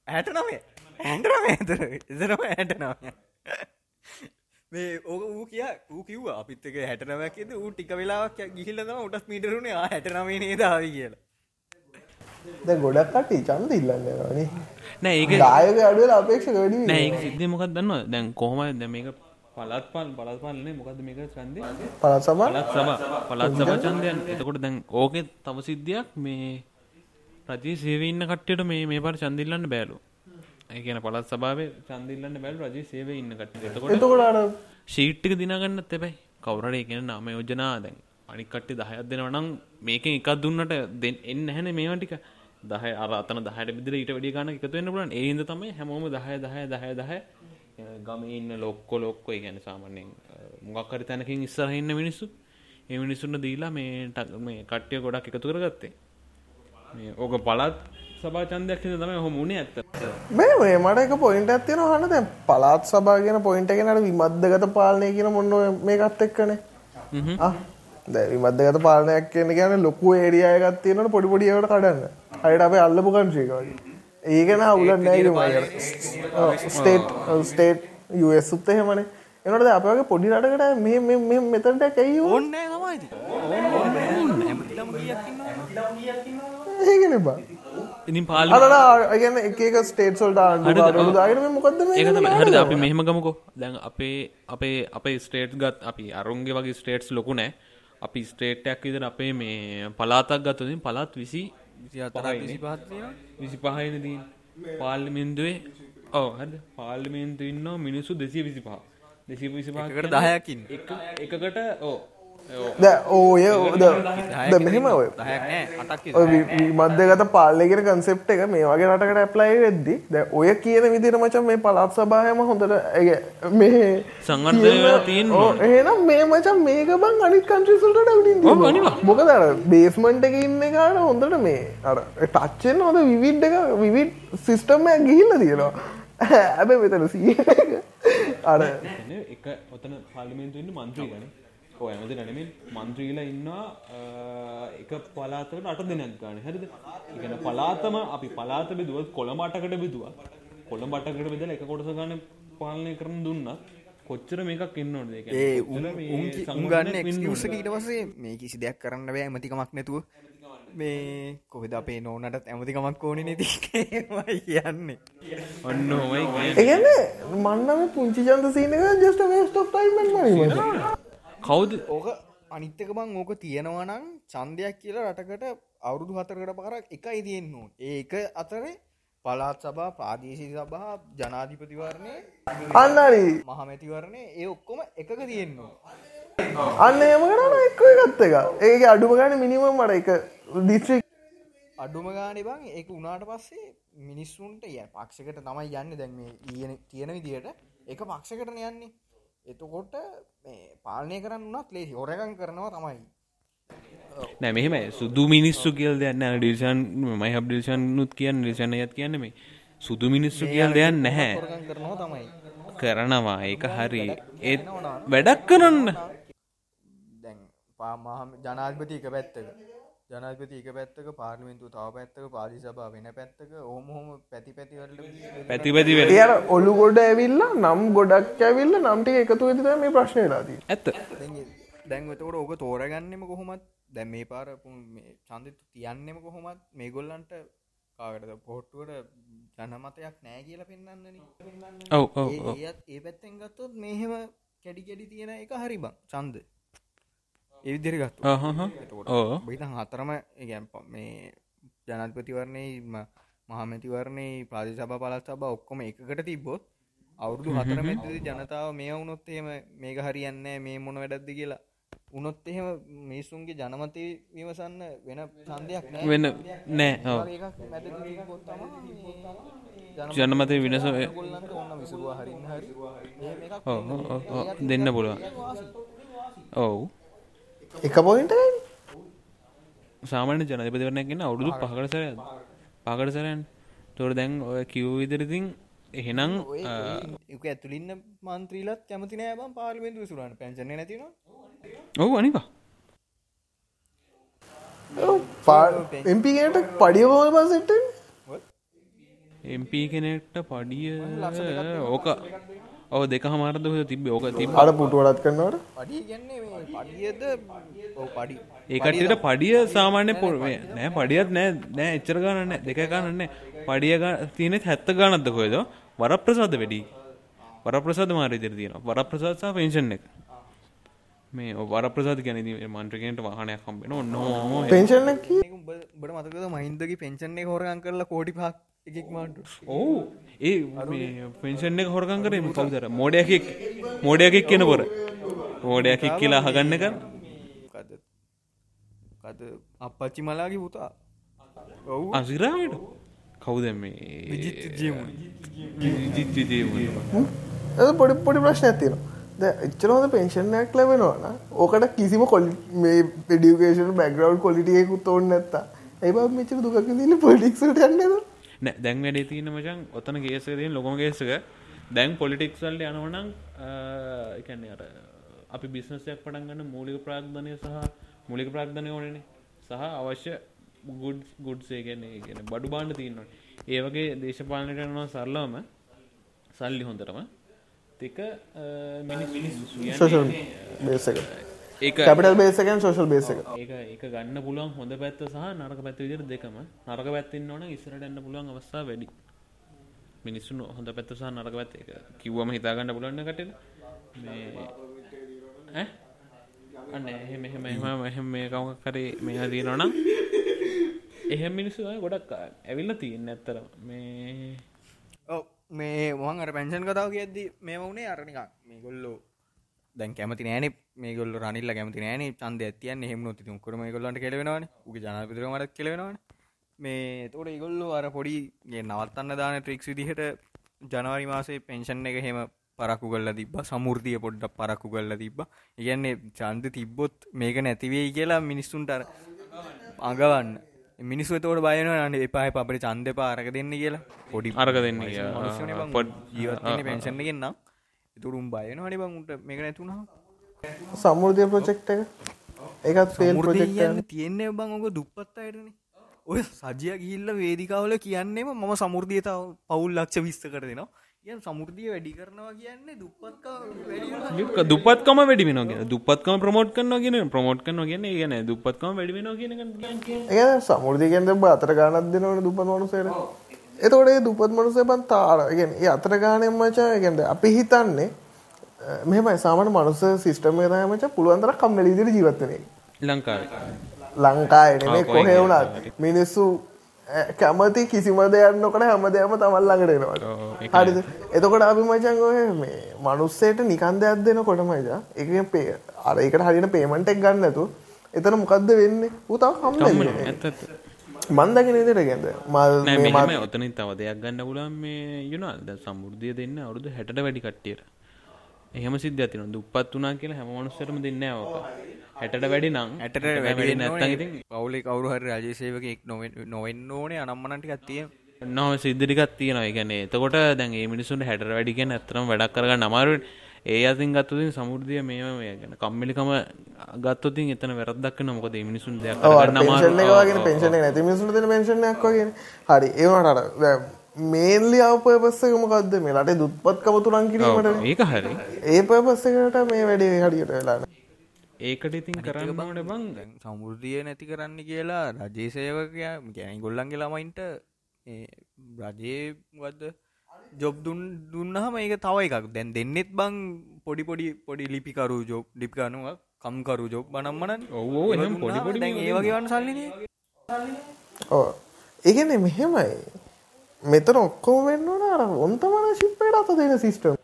හැට නමේ ඇන්ටරම ඇතර. එදරම ඇට නම මේ ඕක වූ කිය ඌ කිව්ව අපිත් එක හැටනවැකෙද ඌ ටික වෙලාවක් ගිහිල්ලම උටස් මීටරුණේ හැටනමේ නේදාව කියලා. ද ගොඩක් කටි චන්ද ඉල්ලන්න වනේ නෑ ඒක දායක අඩුවල අපේක්ෂ වැඩි නෑ සිද්ධ මොකක් දන්නවා දැන් කොහොම දැ මේක පලත් පල් පලත් පලන්නේ මොකද මේක චන්දය පලත් සබා පලත් සබ පලත් සබ චන්දයන් එතකොට දැන් ඕකෙත් තම සිද්ධියක් මේ රජී සේවඉන්න කට්ටයට මේ මේ පර චන්දිල්ලන්න බෑලු. ඒකන පලත් සභාවේ චන්දිල්ලන්න බැල් රජී සේව ඉන්න කට එතකොට එතකොට ශීට්ටික දිනගන්න තෙබයි කවරට කියන නාම යෝජනා දැන් අනික් කට්ටි දහයක් දෙනව නම් මේකෙන් එකක් දුන්නට දෙ එන්න හැන මේවටික දහ අරතන දහට බිදර ඊට වැඩි ගන්න එකතු වෙන්න පුලන් ඒන්ද තමයි හැමෝම දහය දහය දහය දහය ගම ඉන්න ලොක්කො ලොක්කො ගැන සාමන්‍යෙන් මොගක්කරි තැනකින් ඉස්සරහන්න මිනිස්සු ඒ මිනිස්සුන්න දීලා මේ ටක් මේ කට්ටිය ගොඩක් එකතු කරගත්තේ. මේ ඕක පලත් සභා චන්දයක් තම හොම උනේ ඇත්ත. මේ මේ මට එක පොයින්ට ඇත්තියෙන හන්න දැ පලාත් සභාගෙන පොයින්ට එකෙනට විමද්දගත පාලනය කියන මොන්න මේකත් එක්කනේ? දැ විමද්දගත පාලනයක් කියන කියන ලොකු ඒරියයගත් තියෙනට පොඩිපොඩියවට කඩන්න. අයට අපේ අල්ලපු කන්ශ්‍රීකවගේ ඒකන අවුලත් නෑ ස්ටේට් ස්ටේට් යස් උත්ත එහෙමනේ. එනට අපගේ පොඩි රටකට මේ මෙතට ඇයි ඕන්න ඒගෙන බා. ඉතින් පාල අරගන්න එක ස්ටේට් සොල්ට ඒකතම හරි අපි මෙහෙම ගමකෝ. දැන් අපේ අපේ අපේ ස්ටේට් ගත් අපි අරුන්ගේ වගේ ස්ටේට්ස් ලොකු නෑ අපි ස්ටේට්ටයක් විදර අපේ මේ පලාතක් ගත්තතින් පලාත් විසි විසි පහයිනදී පාර්ලිමෙන්දුවේ ඕ හද පාර්ලිමේන්තු ඉන්න මිනිස්සු දෙසිය විසි පහ දෙසි විසි පහකට දහයකින් එකකට ඕ ද ඕය ද මෙහෙම ඔය මධ්‍යගත පාලගෙන කන්සෙප් එක මේ වගේ රටකට ඇප්ලයි වෙද්දි ද ඔය කියන විදිර මචන් මේ පලාත් සභායම හොඳට මේ සංගර්ධය තියෙන් එහෙනම් මේ මචන් මේක බං අනිත් කන්ට්‍රිසල්ට ඩවලින් මොකද අර බේස්මන්ට් එක ඉන්න කාට හොඳට මේ අර ටච්චෙන් හොද විවිඩ් එක විවිඩ් සිිස්ටම්මය ගිහිල්ල තියෙනවා ඇබ මෙතන සිය අර එක ඔතන පාලිමෙන්තුන්න මන්ත්‍රී ගන ඔය ඇමති නැනමින් මන්ත්‍රීලා ඉන්නවා එක පලාතකට අට දෙනක් ගන්න හැරිද? ඉගෙන පලාතම අපි පලාත බෙදුව කොළමටකට බෙදවා. කොළඹ බටකට බෙදල එක කොටස ගන්න පාලනය කරන දුන්නත් කොච්චර මේකක් ඉන්න ඕන ඒ උගන්න ක්ෂක ඊට පසේ මේ කිසි දෙයක් කරන්න බෑ ඇමතිකමක් නැතුව. මේ කොහෙද අපේ නෝනටත් ඇමතිකමක් ඕන නැති කියන්නේ. ඔන්න හොමයි ඒගන්න මන්නම පුංචි ජන්ත සීනක ජස්ට වේස්ට ටයිමන් කවුද? ඕක අනිත්තක බං ඕක තියෙනවනම් චන්දයක් කියලා රටකට අවුරුදු හතරකට පාරක් එකයි තියෙන්න්නු ඒක අතරේ පලාත් සබා ප්‍රාදේශී සබහා ජනාධිපතිවරණය අන්නරි. මහමැතිවරණය ඒ ඔක්කොම එකක තියෙන්නවා අන්න එම කරන එක්ක ගත්ත එක ඒක අඩුම ගන මිනිමම් මට එක දිස්ත්‍රික් අඩුම ගාන බං ඒක උනාට පස්සේ මිනිස්සුන්ට ය පක්ෂකට තමයි යන්න. දැන් මේ ඊන තියෙන විදියට එක පක්ෂකට යන්නේ එතකොට පාලනය කරන්න වනත් ලේ හොරකන් කරනවා තමයි. නෑ මෙහෙම සුදු මිනිස්සු කියල් දෙයන්න ඩිෂන් මයි හබ ඩිෂන් නුත් කියන්න රිෂණයත් කියන්න මේ සුදු මිනිස්සු කියල් දෙයක් නැහැ. කරනවා තමයි. කරනවා ඒක හරි. ඒත් වැඩක් කරන්න. ජනාධපති එක පැත්තක ජනාධපති එක පැත්තක පාර්ලිමෙන්තු තාව පැත්තක පාලි සභා වෙන පැත්තක ඕමහොම පැති පැතිවලට පැති පැති එය ඔලු ගොඩ ඇවිල්ල නම් ගොඩක් ඇවිල්ල නම්ටි එකතු වෙතිත මේ ප්‍රශ්නයලාදී ඇත්ත. දැන්වතකට ඕක තෝරගන්නෙම කොහොමත් දැම් මේ පාර චන්දිතු තියන්නෙම කොහොමත් මේ ගොල්ලන්ට කාකට පොට්ටුවට ජනමතයක් නෑ කියල පෙන්න්නන්නේ ඔව ඒත් ඒ පැත්තෙන් ගත්තොත් මෙහෙම කැඩි කැඩි තියෙන එක හරි බං චන්ද එවිදිරිගත් ඕ බහිතන් හතරම ගැම්ප මේ ජනත්පතිවරණය මහමැතිවරණය ප්‍රාතිසභ පලත් සබ ඔක්කොම එකකට තිබ්බොත් අවුරුදු හතර මෙතදී ජනතාව මේ වුණොත් එහෙම මේක හරියන්නේ මේ මොන වැඩක්ද කියලා. උනොත් එහෙම මිනිස්සුන්ගේ ජනමතය විමසන්න වෙන සන්දයක් වෙන නෑ ජනමතය විනස දෙන්න පුළුවන්. ඔවු එක පොයින්ට සාමාන්‍ය ජනපතිවරණයගෙන අවුරුදු පහකට. සරය පහකට සරයන් තොර දැන් ඔය කිව් විදිරිතින් එහෙනම් එක ඇතුලින්න මන්ත්‍රීලත් කැමති නෑ බම් පාර්ලිමේන්තු විසුරන්න පැංචන නැතින ඔවු අනිපා. එම්පිගට පඩියවෝල් පසෙට එම්ප කෙනෙක්ට පඩිය ඕක ඔව දෙක හමාරද තිබ ඕක තිබ අර පඩියද? පඩි. ඒකටට පඩිය සාමාන්‍ය පොරේ නෑ පඩියත් නෑ. නෑ එච්චර ගණන්න දෙක ගණන්න පඩිය තියනෙත් හැත්ත ගණත්ද කොයද වර ප්‍රසාද වැඩි. වර ප්‍රසාද මාරිදිර තියෙන වර ප්‍රසාත්සා පෙන්ෂන් එක. මේ වර ප්‍රසාද ගැන මන්ත්‍රකෙන්ට වාහනයක් කම්බෙන ඔන්න පෙන්ෂන් බට මතකද මහින්දගේ පෙන්ෂන්නේ හොරගන් කරලා කෝටි පක් එකක් මාට ඕ ඒ පෙන්ෂන් එක හොරකන් කරේ කවුදර මෝඩයකෙක් මෝඩයකෙක් කියන පොර. මෝඩයකෙක් කියලා හගන්න කර කද අපච්චි මලාගේ පුතා. ඔවු. අසිරාවට කවුද මේ? ඇ පොඩි පොඩි ප්‍රශ්න ඇතින එච්චනහොද පෙන්ෂන්යක් ලැබෙනවාන ඕකට කිසිම කොල් මේ පෙඩියුකේෂන් බැග්‍රව් කොලිටියකුත් ඕන්න නැත්තා ඒබ මෙචර දුකක් දින්න පොලික්සට යන්නද නෑ දැන් වැඩේ තියෙන මචන් ඔතන ගේසක තියෙන් ලොකම ගේසක දැන් පොලිටික්සල්ල යනවනම් එකන්නේ අර අපි බිස්නසයක් පටන් ගන්න මූලික ප්‍රාග්ධනය සහ මුලික ප්‍රාග්ධනය ඕනනේ. සහ අවශ්‍ය ගුඩ් ගුඩ්සේ ගැන්නේ ගැන බඩු බාණ්ඩ තියන්නවා ඒ වගේ දේශපාලනයට යනවා සරලවම සල්ලි හොඳටම. තික බේසක ඒ කැපිටල් බේසකන් සෝශල් බේසක ඒක ඒක ගන්න පුළුවන් හොඳ පැත්ත සහ නරක පැත්ත විදිර දෙකම. නරක පැත්තින්න ඕන ඉස්සරට එන්න පුළුවන් අවස්ථා වැඩි. මිනිස්සුන් හොඳ පැත්ත සහ නරක පැත්ත. එක කිව්වම හිතාගන්න පුළුවන්න කට මේ අන්න එහෙම එහෙම එහම එහෙම මේ කවුක් කරේ මේ තියෙනවනම් එහෙම මිනිස්සු ගොඩක් ඇවිල්ල තියන්න ඇත්තර මේ මේ වන් අර පැන්ෂන් කතාව කියද්දි මේ වුණේ අරනිකක් මේ ගොල්ලෝ දැන් කැමති නෑන. මේගොල්ල රනිල්ල කැමති නෑන. චන්ද ඇතියන් එහෙම නොති කරම ගොල්ලන්ට කෙලවෙනවාන. උගේ ජනපිතරමට කෙලවෙනවාන. මේ තෝට ඉගොල්ලු අර පොඩිගේ නවත්තන්න දාන ට්‍රික්ස් විදිහට ජනවාරි මාසේ පෙන්ෂන් එක හෙම පරක්කු කල්ල තිබ සමුෘතිය පොඩ්ඩක් පරක්කු කල්ල තිබ ඉගන්නේ චන්ද තිබ්බොත් මේක නැතිවේ කියලා මිනිස්සුන්ට අගවන්න මිනිස්සු තෝට බයන අන්න එපායි පපට චන්ද පාරක දෙන්න කියලා. පොඩි අරක දෙන්න පොඩ් ජීවත්න්නේ පෙන්ෂන් ගෙන්න්නම් තුරුම් බයන හනි බංට මේක නැතුුණා සමුෘතිය ප්‍රොජෙක්් එක? ඒකත් ෆේල් ප්‍රජෙක්් තියෙන්නේ බං ඔක දුප්පත් අයටන. ඔය සජය ගිල්ල වේදිකාවල කියන්නේම මම සමුෘදියතාව පවුල් ලක්ෂ විස්ත කර දෙනවා. ය සමුෘතිය වැඩි කරනවා කියන්නේ දුප්පත් දුපත්කම වැඩිවෙනගේ දුපත්කම ප්‍රමෝට් කන්න ගෙන ප්‍රමෝට් කන්න ගෙන ගැන දුපත්කම වැඩිවෙන කියන ඒ සමුෘදිකෙන්ද අතර ගානත් දෙනවට දුපත් එතොටේ දුපත් මනුසේ බන් තාරගෙන ඒ අතර ගානයෙන් මචා ගැද අපි හිතන්නේ මෙමයි සාමන මනුස සිිස්ටම මච පුළුවන්තර කම්මලිදිර ජීවත්තනය ලංකා ලංකායනේ කොහේ වුණත්. මිනිස්සු කැමති කිසිම දෙයන්නකට හැම දෙයම තමල් ළඟටෙනවා හරිද? එතකොට අපි මචන් ඔය මේ මනුස්සේට නිකන් දෙයක් දෙන කොට මචා එක පේ අර එකට හරින පේමන්ටෙක් ගන්නතු එතන මොකක්ද වෙන්නේ? උතා හම් මන්දගෙන දෙට ගැද මල් ඔතනින් තව දෙයක් ගන්න පුලන් මේ යුනාද සම්බෘද්ධිය දෙන්න අවුරුදු හැට වැඩි කට්ටියට. එහෙම සිද්ධ ඇතින දුපත් වනා කියලා හැම මනුස්සරම දෙන්න ඕක හැටට වැඩි නම්. ඇට වැඩි නැත්තති පවුලි කවරු හරි රජසේවක එක් නොවෙන්න ඕනේ අනම්මනටිකත් තිය නොව සිද්ධිකත් තියෙනවා. එකනේ එතකොට දැන් ඒ මිනිසුන් හැට වැඩිගෙන ඇතරම් වැඩක් කරගන්න අමාරුවෙන් ඒ අතින් ගත්තුතින් සමුෘදිය මේම ගැන කම්මිලිකම ගත්තතින් එතන වැරදක් නොකද මිනිසුන් දෙයක් නමාගෙන පෙන්ශන නැති මිසුන් පෙන්ශනයක් වගේ හරි ඒවනට මේන්ලි අවපයපස්සකමකක්ද මේ ලට දුත්පත්කම තුරන් කිරීමට. ඒක හරි. ඒ පයපස්සකට මේ වැඩේ හරියට වෙලාන ඒකට ඉතින් කරන්න බවට බං. සමුෘදිය නැති කරන්න කියලා රජේසයවකය ගැන ගොල්ලන්ගේ ළමයින්ට රජයේවද ජොබ් දුන් දුන්නහම ඒක තව එකක්. දැන් දෙන්නෙත් බං පොඩි පොඩි පොඩි ලිපිකරු ජොබ් ලිපිකනුව කම්කරු ජොබ් බනම්මන ඔවෝ පොඩි පොඩි ඒ වගේවන් සල්ලින ඕ ඒගන මෙහෙමයි මෙතන ඔක්කෝ වෙන්න අර ඔන්තමන ශිප්පයට අත දෙන සිිස්ටම්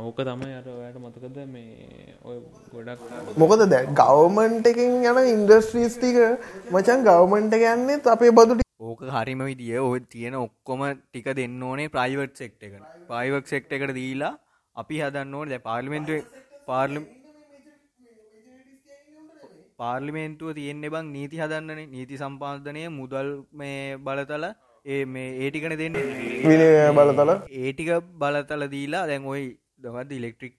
ඕක තමයි අර ඔයාට මතකද මේ ඔය ගොඩක් මොකද දැ ගවමන්ට එකෙන් යන ඉන්ඩස්ට්‍රීස් ටික මචන් ගවමන්ට ගන්නේ අපේ බදුට ඕක හරිම විදිිය ඔය තියෙන ඔක්කොම ටික දෙන්න ඕනේ ප්‍රයිවට් සෙක්ට එක ප්‍රයිවක් සෙක්ට එකට දීලා අපි හදන්න ඕන. දැ පාර්ලිමෙන්ටුව පාර්ලිම් පාර්ලිමේන්තුව තියෙන්නේ බං නීති හදන්නනේ. නීති සම්පාධනය මුදල් මේ බලතල ඒ මේ ඒටිකන දෙන්න. බලතල? ඒටික බලතල දීලා දැන් ඔයි දමත් ඉලෙක්ට්‍රික්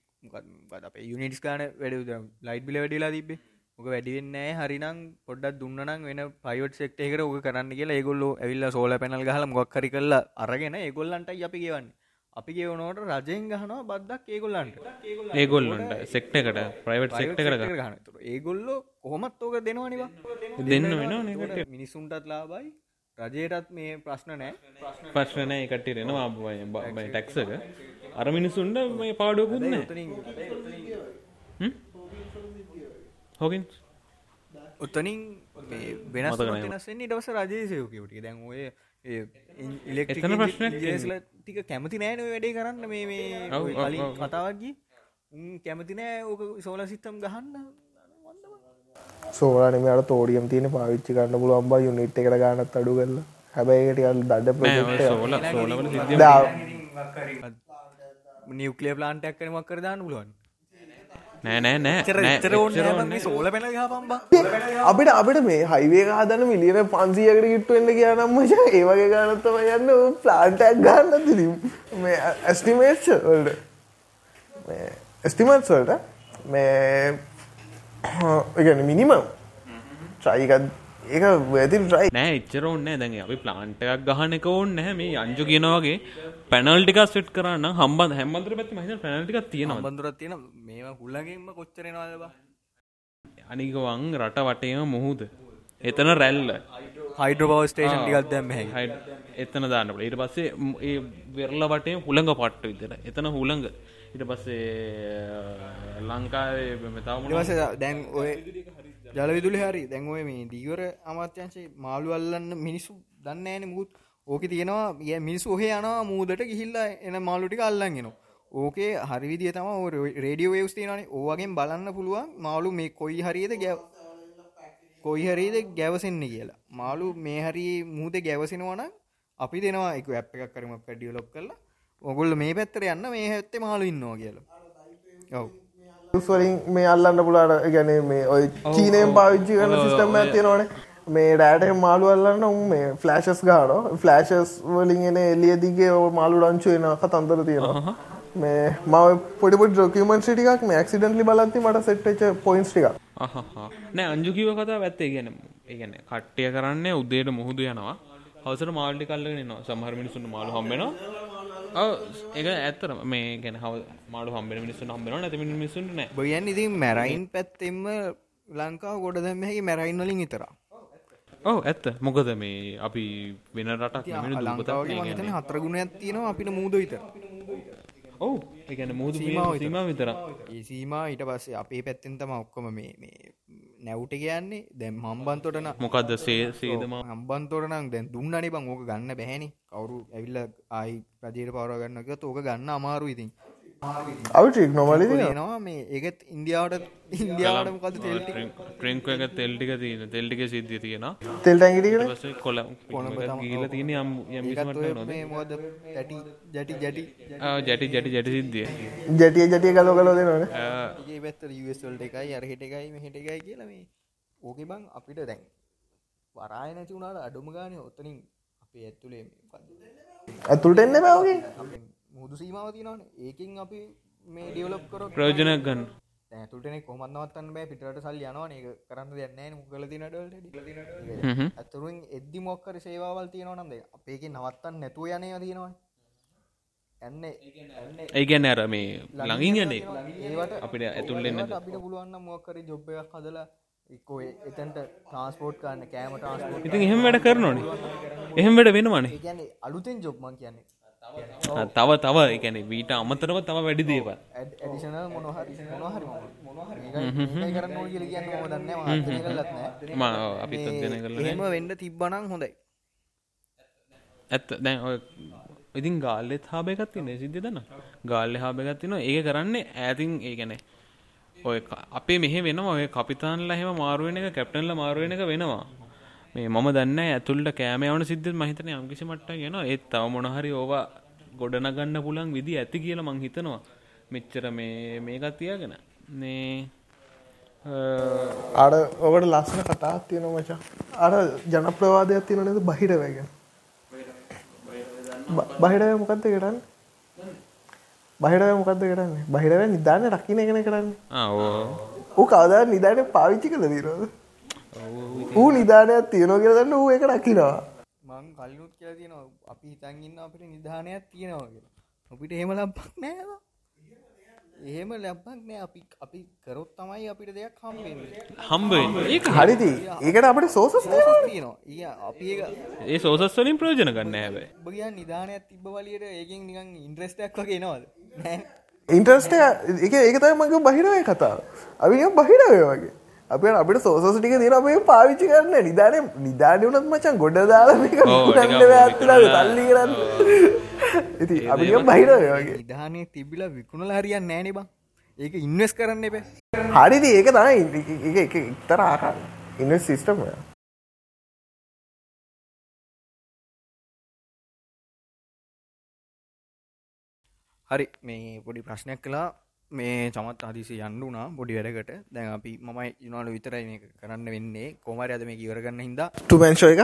අප යුනිටස් කාන වැඩ ලයිට් බිල වැඩිලා තිබේ මොක වැඩිවෙන්නෑ හරිනම් පොඩ්ඩක් දුන්නනම් වෙන පයිවට් සෙක්ට එකට ඕක කරන්න කියලා ඒගොල්ලො ඇවිල්ල සෝල පැනල් ගහල මොක්කරි කරලා අරගෙන ඒගොල්ලන්ට අපි කියවන්න අපි කියවනෝට රජයෙන් ගහනවා බද්දක් ඒගොල්ලන්ට. ඒගොල්ලන්ට සෙක්ට එකට ප්‍රයිවට් සෙක්ට කර ගහන ඒගොල්ලෝ කොහොමත් ඕක දෙනවනිවා දෙන්න වෙන මිනිසුන්ටත් ලාබයි රජයටත් මේ ප්‍රශ්න නෑ ප්‍රශ්නනය එකට්ටිරෙනවා බයි ටැක්සක අර මිනිසුන්ට මේ පාඩුවකුන්න හොකින් ඔත්තනින් වෙනස් වෙනස්සෙන්නේ දවස රජය සයෝකවට දැන් ඔය ඉලෙක්ටන ප්‍රශ්න ටික කැමති නෑන වැඩේ කරන්න. මේ මේ කලින් කතාවත්ගී කැමති නෑ ඕක සෝල සිත්තම් ගහන්න. සෝලානම අට තෝඩියම් තියෙන පාවිච්චි කරන්න පුළුවන් බ යුනිට් එකට ගන්නත් අඩු කරලා. හැබැයිටල් දඩ ප්‍ර නිියවක්ලිය ප්ලාන්ටක් කනමක් කර. දාන්න නෑ නෑ නෑ. සෝල පෙන පම්බ අපිට අපිට මේ හයිවේ හදන මිලියන පන්සියකට කිට්ටුවෙන්ට කියනම් මච ඒවගේ ගනත්තම යන්න ප්ලාන්ටක් ගන්න තිරීම් මේ ඇස්ටිමේට් වල්ට. ඇස්ටිමට් වලට මේ ඉගැන මිනිමම් ට්‍රයිකත් ඒක වැති ට්‍රයි නෑ එච්චර ඔන්න දැන් අපි ප්ලාන්ට එකක් ගහන එක ඕන්න නැහැ මේ අංජු කියනවාගේ පැනල්ටික සෙට් කරන්න හම්බන් හැමන්තර පැත්ති මහිත පැනල්ටික තියෙන බඳුරත් තියෙන මේවා හුල්ලගේම කොච්චරෙනවාදබ අනිකවන් රට වටේම මුහුද? එතන රැල්ල. හයිඩ්‍රබව ස්ටේෂන් ටිකත් දැම්ම එතන දාන්නට ඊට පස්සේ ඒ වෙරල වටේ හුළඟ පට්ට විතර එතන හුළඟ ඉට පස්සේ ලංකාවේ මෙතාවස දැන් ඔය ජලවිදුලි හරි. දැන් ඔය මේ දීවර අමාත්‍යංශේ මාළු අල්ලන්න මිනිස්සු දන්න ෑන මුත් ඕක තියෙනවා ය මිනිස් ඔහේ යනවා මූදට ගිහිල්ලා එන මාළුටික අල්ලන්ගෙන ඕකේ හරිවිදිිය තම රේඩියෝ වේවස් තියෙනනේ ඕවගෙන් බලන්න පුළුවන් මාළු මේ කොයි හරිද ගැව් කොයි හරිද ගැවසෙන්නේ කියලා. මාළු මේ හරි මූද ගැවසෙනවන අපි දෙනවා එක ඇප් එකක් කරමක් ඩියලොක් කරලා. ඔගොල්ල මේ පැත්තර යන්න මේ හැත්තේ මාළු ඉන්නවා කියලා. ඔව්. වලින් මේ අල්ලන්න පුලාට ගැන මේ ඔය චීනයෙන් පාවිච්චි කරන සිිස්ටම් ඇතියෙනවනේ මේ රෑට මාළු අල්ලන්න උන් මේ ෆලෑශස් ගාන ෆලෑශස් වලින් එන එලියදිගේ මාළු රංචුවෙන කතන්දර තියෙනවා. මේ මව පොඩිපොට ඩොකමන් ටිකක් මේ ක්සිඩන්ලි බලන්ති මට සෙට්ච පොයින්ස් ටික නෑ අංජුකිව කතා ඇත්තේ ගැන ඒගැන කට්ටය කරන්න උදේට මුහුදු යනවා. හවසර මාල්ටි කල්ලගෙනවා සමහර මිනිසුන් මාළු හම්බෙනවා. ඒ ඇත්තර මේ ගැන හව මාළු හම්බෙන මිනිස්සු හම්බෙන ඇති මිනිසුන් නෑ. බොයන් ඉතින් මැරයින් පැත්තෙම ලංකාව ගොඩ දැම්මහකි මැරයින් වලින් ඉතර ඔව ඇත්ත. මොකද මේ අපි වෙන රටක් ලංකාව හතරගුණයක් තියෙනවා අපිට මූද විතර. ඔව් එකන මුහද සීම විතර. ඒ සීම ඊට පස්සේ අපේ පැත්තෙන් තම ඔක්කොම මේ මේ නැව්ට කියන්නේ. දැම් හම්බන්තොටන මොකක්ද සේ සේදම හම්බන්තොටනම් දැන් දුන්නනි බං ඕක ගන්න බැහැනි. කවරු ඇවිල්ල ආයි රජයට පවරගන්නක ඕක ගන්න අමාරු ඉතින් අවටික් නොමලි නවා මේ ඒකත් ඉන්දියාවට ඉන්දියාවට මොකද තෙල්ටි ට්‍රෙන්ක් එක තෙල්ටික තියෙන තෙල්ටික සිද්ධිය තියෙන තෙල් ටැගිට කොල ගීල තියෙන යම් මොද ඇටි ජටි ජටි ජටි. ජටි ජටි සිද්ධිය. ජටිය ජටිය කලෝ කලෝ දෙනවන. ඒ පැත්තර වල්ට එකයි අරහිට එකයි මෙහිට එකයි කියල මේ. ඕක බං අපිට දැන් වරාය නැති වුණට අඩුම ගානය ඔත්තනින් අපේ ඇත්තුලේ ඇතුළට එන්න බවගේ මුදු සීමාව තිනවන ඒකින් අපි මේ ඩියවලප් කර ප්‍රෝජනයක් ගන්න. ඇතුටන කොමන්නවත්තන්න බෑ. පිටට සල් යනවා ඒ කරන්න දෙන්න මුකල තිනට ඇතුරුන් එද්දි මොක්කර සේවාවල් තියෙනවනන්ද අපේක නවත්තන්න නැතුව යනය තියෙනවා ඇන්න ඒගැන ඇර මේ යන්නේ. ඒවට අපිට ඇතුල්ලෙන්න අපිට පුළුවන්න මොක්කර ජොබ්බයක් හදලා එක්කෝ එතන්ට ට්‍රන්ස්පෝට් කරන්න කෑම ට්‍රන්ස්පෝට් ඉතින් එහෙම වැඩ කරනවනේ. එහෙම වැඩ වෙනවනේ. අලුතෙන් ජොබ්මන් කියන්නේ තව තව එකන වීට අමතරව තව වැඩි දේව ම අපි දෙන කරලම වෙන්න තිබ්බනං හොඳයි. ඇත්ත දැන් ඔය ඉතින් ගාල්ලෙත් හාබයකත් තින්නේ සිද්ධ දන්න ගාල්ල හාබයකත් තින ඒ කරන්නේ ඇතින් ඒ ගැන ඔය අපේ මෙහ වෙනවා ඔය කපිතාන්ල හෙම මාරුවෙන එක කැප්ටන්ල මාරුවෙන එක වෙනවා. මේ මම දන්න ඇතුල්ට කෑමයවන සිද්ධ මහිතන යම්කිසි මට්ට ගෙන ඒත් තව මොනහරි ඕවා ගොඩනගන්න පුලන් විදි ඇති කියල මං හිතනවා. මෙච්චර මේ මේකත් තියාගෙන නේ අර ඔකට ලස්සන කතාත් තියෙන මචා. අර ජනප්‍රවාදයක් තියෙන නද? බහිට වැගෙන බහිටය මොකක්ද කරන්න? බහිටය මොකක්ද කරන්න? බහිටව නිධාන රකින එකන කරන්න. ඌ කවදා නිධානය පාවිච්චි කළ දීරෝද ඌ නිධානයක් තියෙනවා කියලදන්න ඌ එක රකිනවා මං කල්ලුත් කියලා තියෙනවා. අපි හිතන් ඉන්න අපිට නිධානයක් තියෙනවා කියලා. අපිට එහෙම ලබ්බක් නෑ එහෙම ලැබ්බක් නෑ. අපි අපි කරොත් තමයි අපිට දෙයක් හම්බෙන්නේ හම්බෙන්නේ ඒක හරිති ඒකට අපට සෝසස් තියෙනවා. ඊ අපි ඒක ඒ සෝසස් වලින් ප්‍රයෝජන ගන්න හැබැයි. ඔබ කියන් නිධානයක් තිබ්බ වලියට ඒකෙන් නිකන් ඉන්ට්‍රස්ටයක් වගේ එනවද? නෑ. ඉන්ට්‍රස්ට එක ඒක තයි මගේ බහිරය කතාව. අපි බහිරය වගේ අප අපිට සෝසස් ටික දින අපේ පාවිච්චි කරන්න. නිධානය නිධානය වනත් මචන් ගොඩ දාලා ඇත්ලා තල්ලි කරන්න. <laughs> ඉති අපි බහිරය වගේ. නිධානය තිබිලා විකුණල හරියන්න නෑනේ බං. ඒක ඉන්වස් කරන්න එප. හරිදි ඒක තමයි එක එක්තර ආකාර. ඉන්වස් සිිස්ටම හරි මේ පොඩි ප්‍රශ්නයක් කලා මේ චමත් අදිසි යන්නුනා පොඩි වැඩකට. දැන් අපි මමයි යුනාලු විතරයි මේ කරන්න වෙන්නේ. කොමරි අද මේ ඉවරගන්න හින්දා තුමැන්ශෝ එක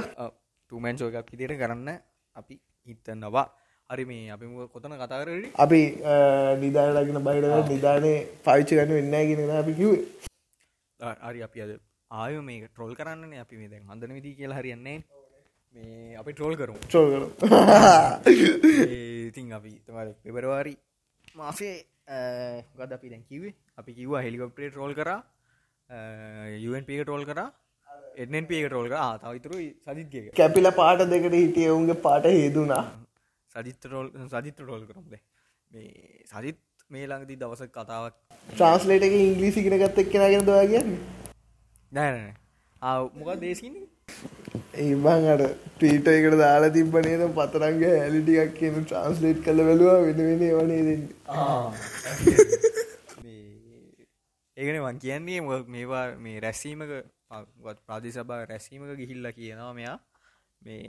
තුමැන්ශෝ එකක්? ඉදිට කරන්න අපි හිතන්නවා හරි මේ අපි කොතන කතාකර අපි නිදාන ලගෙන බහිට නිධානය පාවිච්චි ගන්න වෙන්න ගෙන අපි කිවේ හරි අපි අද ආය මේ ට්‍රෝල් කරන්න අපි මේ දැන් හඳන විදි කියලා හරියන්නේ මේ අපි ට්‍රෝල් කරු චෝල් කරු ඉතින් අපි තම පෙබරවාරි මාසේ ගද අපි දැන් කිවේ අපි කිව්වා හෙලිකොප්ටේ ට්‍රෝල් කර. යුවන්පික ටෝල් කර. එන්නප ටෝල් කර. තවිතුරු සදිත්ගේ කැපිල පාට දෙකට හිටිය ඔුන්ගේ පාට හේදුනා සජිත්‍රෝල් සජිත්‍ර ටෝල් කරම්ද මේ සජිත් මේ ළඟදී දවස කතාවක්. ට්‍රන්ස්ලේට එක ඉංග්‍රීසි ගෙන ගත්ත එක්කෙනගෙන දවා කියන්න? නෑන මොක දේශීන ඒබං අට ටීට එකට දාලා තිබනේද පතරංග ඇලිටියක් කියන ට්‍රන්ස්ලේට් කළ බැලවා. වෙන වෙන වනේ දෙන්න ඒකන වන් කියන්නේ මේවා මේ රැස්සීමක ප්‍රාදිසභා රැස්සීමක ගිහිල්ල කියනවා මෙයා. මේ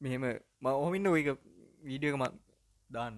මෙහෙම ම ඔහොමින්න ඔක වීඩියකම දාන්න.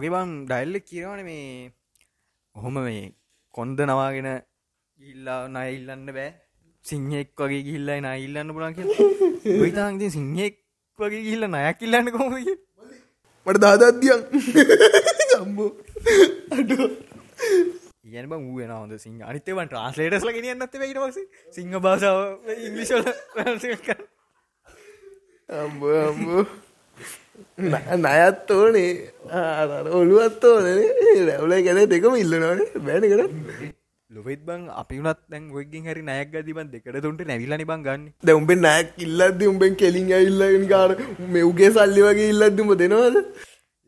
ඕගේ බං ඩයිල්ල කියවන මේ ඔහොම මේ කොන්ද නවාගෙන ඉල්ලා නයිල්ලන්න බෑ. සිංහෙක් වගේ ගිල්ලයි නයිල්ලන්න පුලන් කිය විතාන්ති සිංහෙක් වගේ ගිල්ල නයක් ඉල්ලන්න කොම මට දාදත්දියන් සම්බෝ ඉයන බ වූෙන හොඳ සිංහ. අනිතවන් ට්‍රන්ස්ලේටස්ල ගෙනන්නත් වට වස සිංහ භාෂාව ඉංගලිශල අම්බ අම්බෝ නයත් ඕනේ ඔළුවත් ඕනේ රැවල ගැන දෙකම ඉල්ලනවානේ බෑන කර ලොවෙත් බං අපි වනත් දැන් ඔයගින් හරි නයක් ගතිබන් දෙකට තුන්ට නැවිලනි බං ගන්න. ද උඹෙන් නයක් ඉල්ලද උඹෙන් කෙලින් ඇල්ලගෙන කාර මෙව්ගේ සල්ලි වගේ ඉල්ලදම දෙනවාද?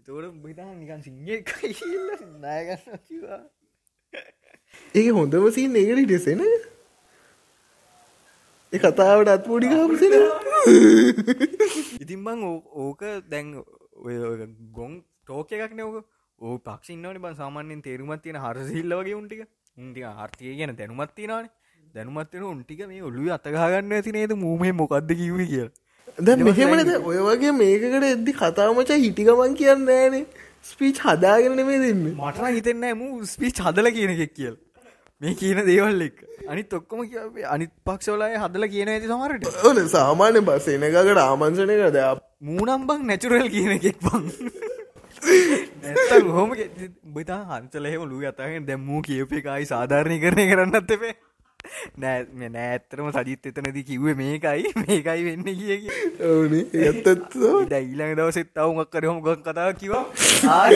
තෝට බිතා නිකන් සිංහ නායගන්න ඒක හොඳම සින් එකට ටෙසෙන කතාවට අත්පොඩි කාපසෙන ඉතින් බං ඕක දැන් ගොන් ටෝක එකක් නවක ඕ පක්ෂින්නවන බන් සාමාන්‍යෙන් තේරුමත් තියෙන හරසිල්ල වගේ උන්ටික උන්ටික ආර්තිය ගැන දැනුමත් තියෙනවාන. දැනුමත්වෙන උන්ටික මේ ඔල්ලු අතගාගන්න ඇති නේද මූමේ මොකක්ද කිව කිය ද මෙහෙමනද ඔය වගේ මේකට එද්දි කතාමචා හිටිකමන් කියන්න ෑනේ. ස්පීච් හදාගෙන මේ දෙන්න. මටන හිතෙන්න මූ ස්පීච් හදල කියන එකෙක් කියල් මේ කියන දේවල් එක් අනිත් ඔක්කොම කිය අනිත් පක්ෂවලය හදල කියන ඇති සමරට ඕන සාමාන්‍ය බස් එනකට ආමංසනය කරද මූනම් බං නැචුරල් කියන එකෙක් බං. හොම බතා හන්සලහෙම ලු අතගෙන් දැම්මූ කියප එකයි සාධාරණය කරණය කරන්නත් එපේ නෑ නෑඇත්තරම සජිත් එතනද කිව්වේ මේකයි <laughs> මේකයි වෙන්න කිය ඕන ඇත්තත් <laughs> ඊළඟ දවසෙත් අවුමක් කරහොම ගොන් කතා කිවා <laughs>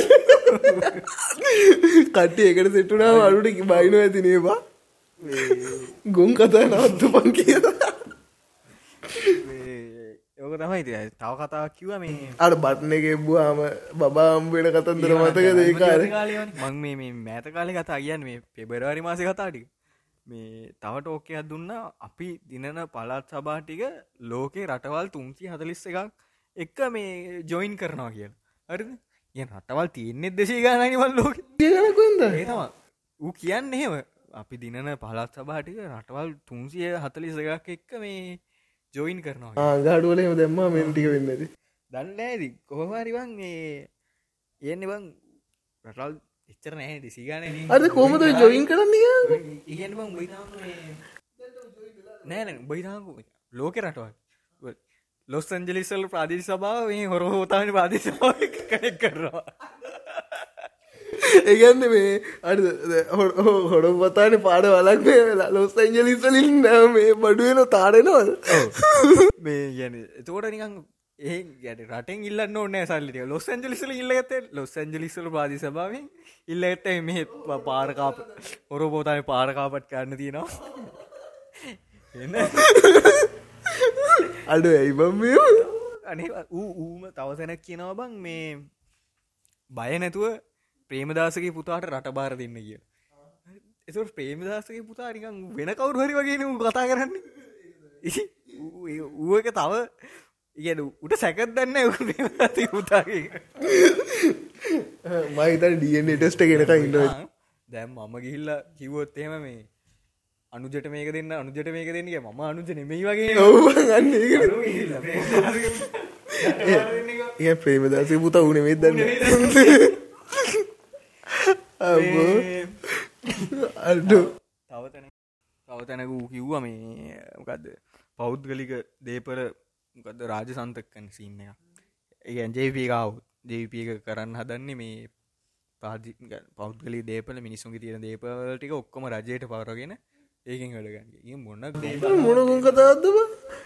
කට්ටිය එකට සෙට්ටුනාව අඩුට බයිනෝ ඇතිනේවා ගොන් කතා නවත්තු පන් කියලා යෝක තමයි තව කතා කිව මේ. අර බට්න එක එබ්බවාම බබාම්බෙන කතන්දර මතක දේකාර මං මේ මෑත කාලෙ කතා කියන්න මේ පෙබරවාරි මාසය කතාටි මේ තවට ඕකයක් දුන්න අපි දිනන පලාත් සබාටික ලෝකේ රටවල් තුන්සි හතලිස්ස එකක් එක්ක මේ ජොයින් කරනවා කියල. හරිද? ය රටවල් තියන්නෙත් දෙශී ගානනිවල් ලෝක. කියනකුන්ද ඒතවා ඌ කියන්න එහෙම. අපි දිනන පලත් සබාටික රටවල් තුන්සිය හතලිස එකක් එක්ක මේ ජොයින් කරනවා ආගඩුවලම දැම්ම මෙන්ටික වෙන්නද දන්න ඇදි කොහමාරිවන් ඒන්න බං රටල් එච්චර නෑ දිසිගාන අද කොමද ජොයින් කරන්න නෑන බයිතාකු ලෝක රටවල්. ලොස් අන්ජලිසල් ප්‍රාදි සභාව මේ හොර හෝතාවනි පාදි සභාව කනෙක් කරවා ඒගන්න මේ අ හොඩ පතාන පාඩ වලක් මේ ලොස් ඇන්ජලිස්සලින් මේ බඩුවෙන තාරෙනවද මේ ගැන එතකොට නිකං ඒ ගැට රටෙන් ඉල්ලන්න ඕනෑ සල්ලිට ලොස් ඇන්ජලිසල ඉල්ලගත ලොස් ඇන්ජලිස්සල පාදි සභාවෙන් ඉල්ලඇත්ත මෙහෙ පාරකාප පෝතාන පාරකාපට් කරන්න තියෙනවා. එන්න අඩු ඇයිබම් අනේ ඌම තවසැනක් කියනවා බං මේ බය නැතුව ප්‍රේමදාසගේ පුතාට රට බාර දෙන්න කිය එතුට ප්‍රේමදාසගේ පුතා නිකං වෙන කවුරු හරි වගේ කතා කරන්න. ඌ එක තව ඉග උට සැකත් දන්න ඇති පුතාගේ මහිතර ඩියන් ටෙස්ට කෙනක ඉන්න දැම් මම ගිහිල්ල කිවොත් එහෙම මේ අනුජට මේක දෙන්න අනුජට මේක දෙන්නගේ ම අනුජ නෙමයි වගේ ඒ ප්‍රේමදාසේ පුතා උන වෙත් දන්න අඩු තවතන තවතැනක වූ කිව්ව මේ මොකක්ද පෞද්ගලික දේපර මොකද රාජ සන්තකන් සින්න එක ඒ ජේපීකාව ජේපක කරන්න හදන්නේ මේ පාදි පෞද්ගලි දේපල මිනිසුන්ගේ තියෙන දේපලටික ඔක්කොම රජයට පවරගෙන ඒකින් හඩගන්න මොන්න මොනගුන් කතාත්දම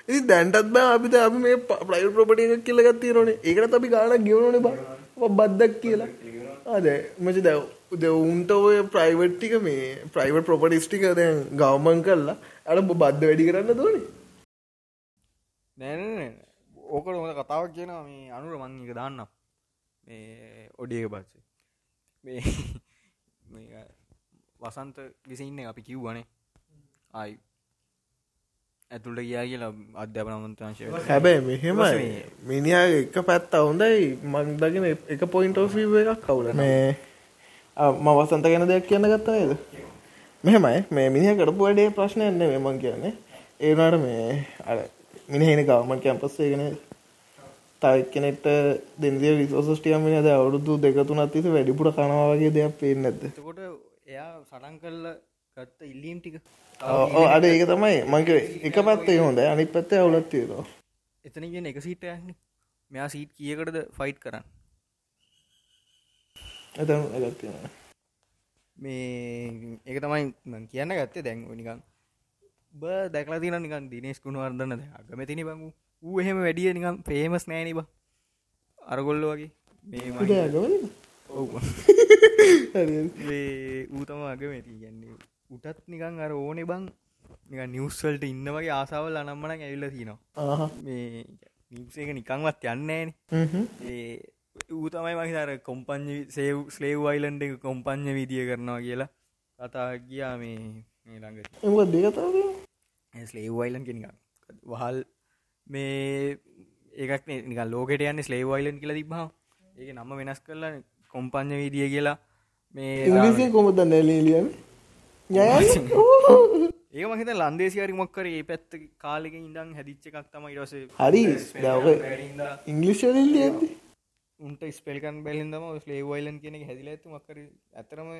ඒ දැන්ටත් බෑ අපිත අපි මේ පලයිල් ප්‍රපට එකක් කියලගත්ති රනේ ඒකට අපි ගානක් ගෙවනන බ. බද්දක් කියලා. අද මච දැව් දෙවුන්ට ඔය ප්‍රයිවට්ටික මේ ප්‍රයිවට් ප්‍රොපටිස්ටික දැන් ගවමන් කරලා අට බද්ධ වැඩි කරන්න දෝනේ නැ ඕකට හොඳ කතාවක් කියනවා මේ අනුර මංක දාන්න මේ ඔඩියක පස්සේ. මේ <laughs> වසන්ත විසින්න අපි කිව්වනේ. ආයි. ඇතුළට ගියා කියලා අධ්‍යාපනමන්තංශය හැබැයි මෙහෙමයි මිනිහා එක පැත්ත හොඳයි. මං දගෙන එක පොයින්ට ෝෆී එකක් කවුල මේ ම වසන්ත ගැන දෙයක් කියන්න ගත්තනේද මෙහෙමයි. මේ මිනිහ කරපු වැඩේ ප්‍රශ්නයන්න මෙමන් කියන්නේ. ඒනට මේ අර මිනිහෙන ගවමන් කැම්පස් ඒගෙන තයි කෙනෙට දෙන්දිය විසෝස්ටියම ද අවුරුදු දෙකතුනත් තිස වැඩිපුට කනවාගේ දෙයක් පේෙන් නැද කොට එයා සටන් කරල ගත්ත ඉල්ලීම් ටික අඩ ඒක තමයි. මංක එක පත්තේ හොඳ අනිත් පැත්තේ අවුලත් තියෙනවා. එතනගෙන එක සීට යන්නේ මෙයා සීට් කියකටද ෆයිට් කරන්න? ඇගත්තියෙන මේ ඒක තමයි කියන්න ගත්තේ. දැන් නිකන් බ දැකලා තින නිකන් දිනේස් කුණු වර්දන්න අගම තිනි බංගු ඌ එහෙම වැඩිය නිකම් පේමස් නෑනිබ අරගොල්ල වගේ. මේ ඔව්. ඌ තම අගමති කියන්නේ. උටත් නිකං අර ඕනෙ බං. නික නිවස්වල්ට ඉන්න වගේ ආසාවල් අනම්මන ඇවිල්ල තිනවා මේ නිවසේක නිකංවත් යන්නේන ඒ ඌ තමයි මහිතර කොම්පං්ඥ සේව් ස්ලේව් අයිලන්ඩ කොම්පං්ඥ විදිිය කරනවා කියලා කතා ගියා මේ මේ ළඟ එ දෙකත ස්ලේව් අයිලන් කෙනික වහල් මේ ඒකක් නික ලෝකට යන්න ස්ලේව් අයිලන් කියලා තිබහ ඒක නම වෙනස් කරලා කොම්පං්ඥ විදිිය කියලා මේ කොමද නැලලියන් ඒ මහිත ලන්දේසිරි මොක්කර ඒ පැත්ත කාලෙක ඉඳම් හැදිච්ච එකක් තම ඉරස හරි. ඉංගලිෂලිල්ල ඇති උන්ට ස්පෙල්කන් බැලින්දම ස්ලේවයිලන් කියන හැදිල ඇතු මක්කර ඇතරම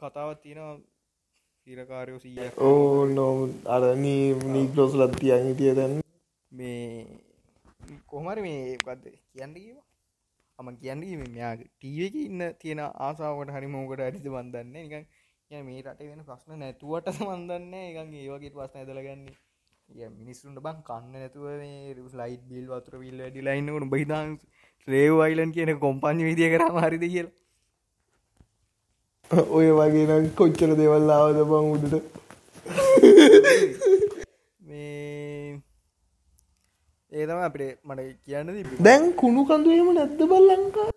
කතාවත් තියෙනවා හිරකාරයෝ සීය ඕ නො අරනී නීගලෝස් ලත්තියන් හිටිය දැන්. මේ කොහමරි මේ ගත්ද කියන්න කිව මම කියන්නේ මෙයාගේ ටීවක ඉන්න තියෙන ආසාාවට හරි මෝකට අරිද බන්දන්න නිකන් මේ රට වෙන ප්‍රශ්න නැතුවට සමන්දන්න එකන් ඒවගේ ප්‍රශ්න ඇදලගන්නේ මිනිස්සුන්ට බං කන්න නැතුව ලයිට් බිල් වතුර විල් වැඩි ලයින්නකට බහිදන් ්‍රේව් අයිලන් කියන කොම්පංචි විදිිය කරම හරිද කියල <laughs> ඔය වගේ නම් කොච්චර දෙවල් ආවද බං උඩට? <laughs> මේ ඒතම අපිට මට කියන්න දැන් කුණු කඳුවම නැද්ද බල් ලංකා?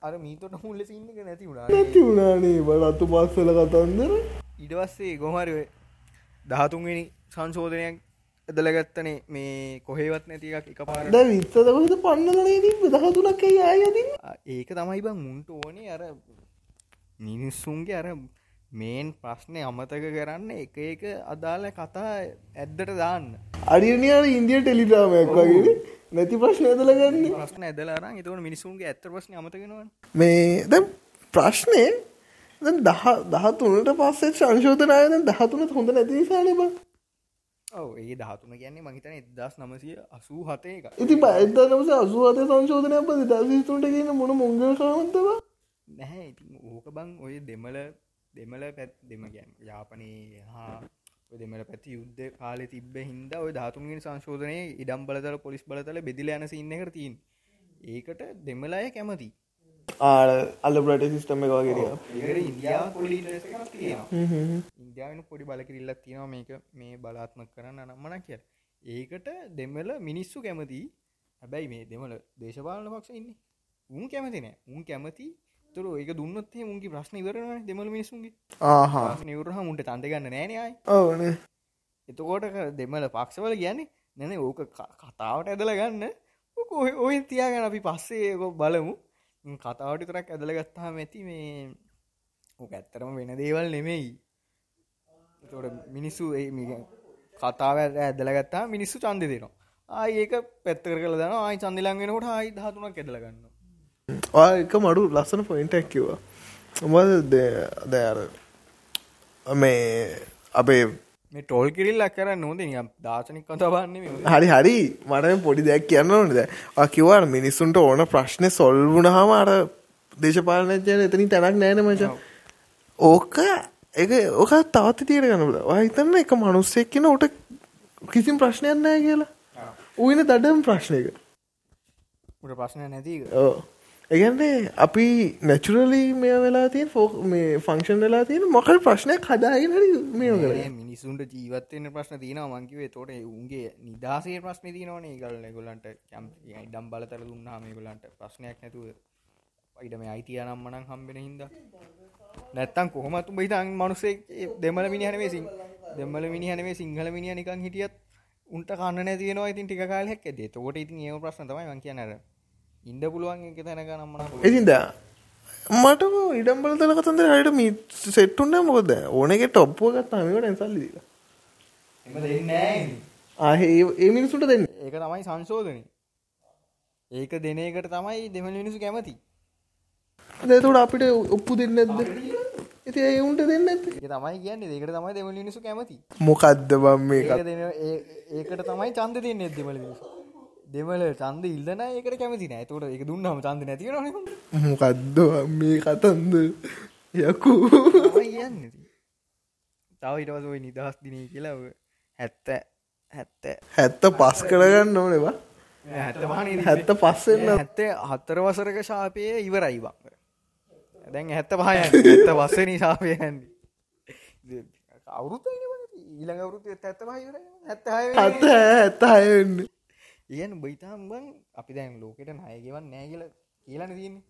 අර මීතොට මුල්ල සින්නක නැති වුණා. නැති වුණානේ බලත්තු පස්සල කතන්දර. ඉඩවස්සේ ගොමරි දහතුන්වෙනි සංශෝධනයක් ඇදලගත්තනේ. මේ කොහෙවත් නැතික් එක පාර ද විත්තදකොද පන්නලනේ තිබ දහතුනක් අයයති ඒක තමයි බං මුන්ට ඕනේ. අර මිනිස්සුන්ගේ අර මේන් ප්‍රශ්නය අමතක කරන්න එක එක අදාළ කතා ඇද්දට දාන්න. අඩියනයාන ඉන්දිය ටෙලිඩ්‍රාමයක් වගේ නැති ප්‍රශ්න ඇදලගන්න ප්‍රශ්න ඇදලාර එතවට මිනිසුන්ගේ ඇත්ත ප්‍රශ්න අමතගෙනවා මේ ද ප්‍රශ්නය දහ දහතුනට පස්සේ සංශෝධනායන දහතුනත් හොඳ නැති නිසාන බ. ඔව ඒ දහතුන කියන්නේ මහිතන එදස් නමසය අසූ හතේ ඉති බයිද නමස අසුවත සංශෝධනය පද දසිතුන්ට කියන මොන මොංගල කාමන්තවා නැහැ. ඉති ඕක බං ඔය දෙමල දෙමල පැත් දෙම ගැන් යාපනයේ හා දෙමට පැති යුද්ධ කාලෙ තිබ හින්ද ඔය ධාතුන්ගෙන් සංශෝධනය ඉඩම් බලතල පොලිස් බලතල බෙදිල යන සින්න කරතින් ඒකට දෙමලාය කැමති. ආ අල්ල බ්‍රට සිිස්ටම එක පොලි ඉන්දියාවන පොඩි බලකිරිල්ලක් තියෙනවා මේක මේ බලාත්මක් කරන්න නම්මන කිය ඒකට දෙමල මිනිස්සු කැමති. හැබැයි මේ දෙමල දේශපාලන පක්ෂ ඉන්න. උන් කැමති නෑ. උන් කැමති තුර ඒක දුන්නත්ේ මුන්ගේ ප්‍රශ්න ඉවරන දෙමල මිනිසුන්ගේ ආහා. නිවරහ මුන්ට තන්දගන්න නෑනයයි ඕන එතකෝට දෙමල පක්ෂවල කියන්නේ නැන ඕක කතාවට ඇදල ගන්න. ඔය තියාගෙන අපි පස්සේ ඒකො බලමු. කතාවට තරක් ඇදල ගත්තාම ඇති මේ ඕක ඇත්තරම වෙන දේවල් නෙමෙයි. තොට මිනිස්සු කතාව ඇදල ගත්තා මිනිස්සු චන්ද දෙනවා. ආය ඒක පැත්තර කළ දන ආයි චන්දිලන්ගෙනකොට ආයි දහතුනක් ඇදලගන්න එක මඩු ලස්සන පොයින්ටක් කිවා උඹද දෑර මේ අපේ ටෝල් කිරිල්ල කර නොද දාශනික් කතබන්නේ හරි හරි. මට පොඩි දෙයක් කියන්න ඕනද කිවවාට මිනිස්සුන්ට ඕන ප්‍රශ්නය සොල්වුණ හම අර දේශපාලනජයන එතනින් තැනක් නෑන මච. ඕක එක ඕක තවත් තීර ගනබල හිතන්න එක මනුස්සෙක් කියන ඔට කිසිම් ප්‍රශ්නයක් නෑ කියලා. උයන දඩම් ප්‍රශ්නයක. ප්‍රශ්නය නැති ඕ ඒගන්නේ අපි නැචුරලි මේ වෙලා තිය ෆෝ මේ ෆංක්ෂන් වෙලා තියෙන මොකල් ප්‍රශ්නයක් හදාගෙන මේ කර මිනිසුන්ට ජීවත්වන්න ප්‍රශ්න තියන මංකිවේ තොට උන්ගේ නිදසේ ප්‍රශ්න තියනවන ගල් ගොලන්ට කැම් ඉඩම් බලතර දුන්නාම ගොලන්ට ප්‍රශ්නයක් නැතුව. ඉඩම අයිතිය නම්මනං හම්බෙන හින්ද. නැත්තන් කොහමතු බහිතන් මනුසේ දෙමල මිනිහනවේ සිං දෙමල මිනිහනවේ සිංහල මිනිිය නිකන් හිටියත් උන්ට කන්න නැතිනවා ඉතින් ටික කාලයක් ඇදේ තෝට ඉතින් ඒ ප්‍රශ්න තමයි වංකිය ඉන්ඩ පුළුවන් එක තැනක නම්මන එතින්ද මට ඉඩම්බල තල කතන්දර හයට මී සෙට්ටුන්න මොකද? ඕනක ටොප්පුව ගත්තාමකට ඇසල්ලිද ආහ ඒ මිනිසුට දෙන්න. ඒක තමයි සංශෝධනය. ඒක දෙන එකට තමයි දෙමල මිනිසු කැමති. දෙතුට අපිට ඔප්පු දෙන්න ඇද ඇති ඒ උන්ට දෙන්න ඇති තමයි කියන්නේ. ඒකට තමයි දෙමල මිනිසු කැමති. මොකක්ද බම් මේ ඒකට තමයි චන්ද දෙන්න දෙමල මිනිසු දෙමල චන්ද ඉල්ලන ඒකට කැමති නෑ. තොට එක දුන්නම චන්ද නැති මොකක්ද මේ කතන්ද? යකු. කියන්න තව ඉටවස ඔයි නිදහස් දිනී කියලා හැත්ත හැත්ත. හැත්ත පස් කරගන්න ඕනවා හැත්ත පස්සෙන්න හැත්තේ හත්තර වසරක ශාපය ඉවරයි බං. දැන් හැත්ත පහය ඇත්ත වස්සන ශාපයන්නේ අවුරුත් ඊළඟ අවුරුතු ඇත්ත හැත්ත හත්ත ඇත්ත හයන්න ඉයන් බයිතාම් බං අපි දැන් ලෝකට නායගෙවන් නෑ කියල කියලන තියන්නේ.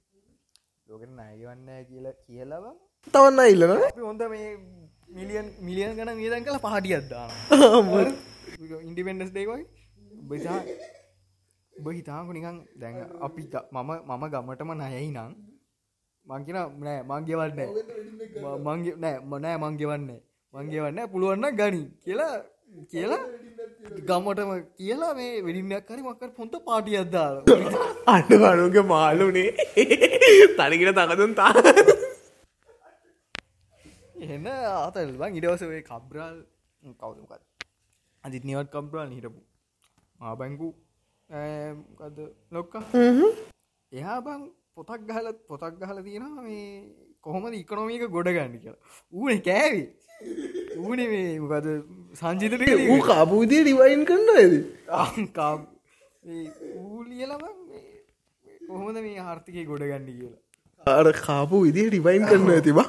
ලෝකට නායගවන්න කියල කියලව තවන්න ඉල්ලන හොඳ මේ මිලියන් මිලියන් ගන වියදන් කළ පහටි අද්දා ඉන්ඩිපෙන්ඩස් දේවයි බයිතා බහිතාක නිකන් දැන් අපි මම මම ගමටම නයයි නං මංකින නෑ. මංගෙවන්න මංගේ නෑ මනෑ මංගෙවන්නේ මංගේවන්න පුළුවන්න ගනි කියලා කියලා ගමටම කියලා මේ වෙඩින්නක් හරි මක්කර පොන්ත පාටි අද්දාල අන්න වනුගේ මාලුනේ තනිකට තකතුන් තා. එන්න ආතල් බං ඉඩවසවේ කබ්‍රාල් කවුදමකත් අජිත් නිවත් කබ්‍රාල් හිටපු. ආබැංකු ලොක්ක. එයා බං පොතක් ගහල පොතක් ගහල තියෙනවා මේ කොහොමද ඉකනොමික ගොඩ ගන්න කියලා. ඌන කෑවි ඌන මේ මොකද සංජිතට ඌ කාපූතිය ඩිවයින් කරන්න ඇද ඌලියලම කොහොමද මේ ආර්ථිකය ගොඩ ගන්න කියලා. අර කාපු විදිහ ඩිවයින් කරන්න ඇතිබා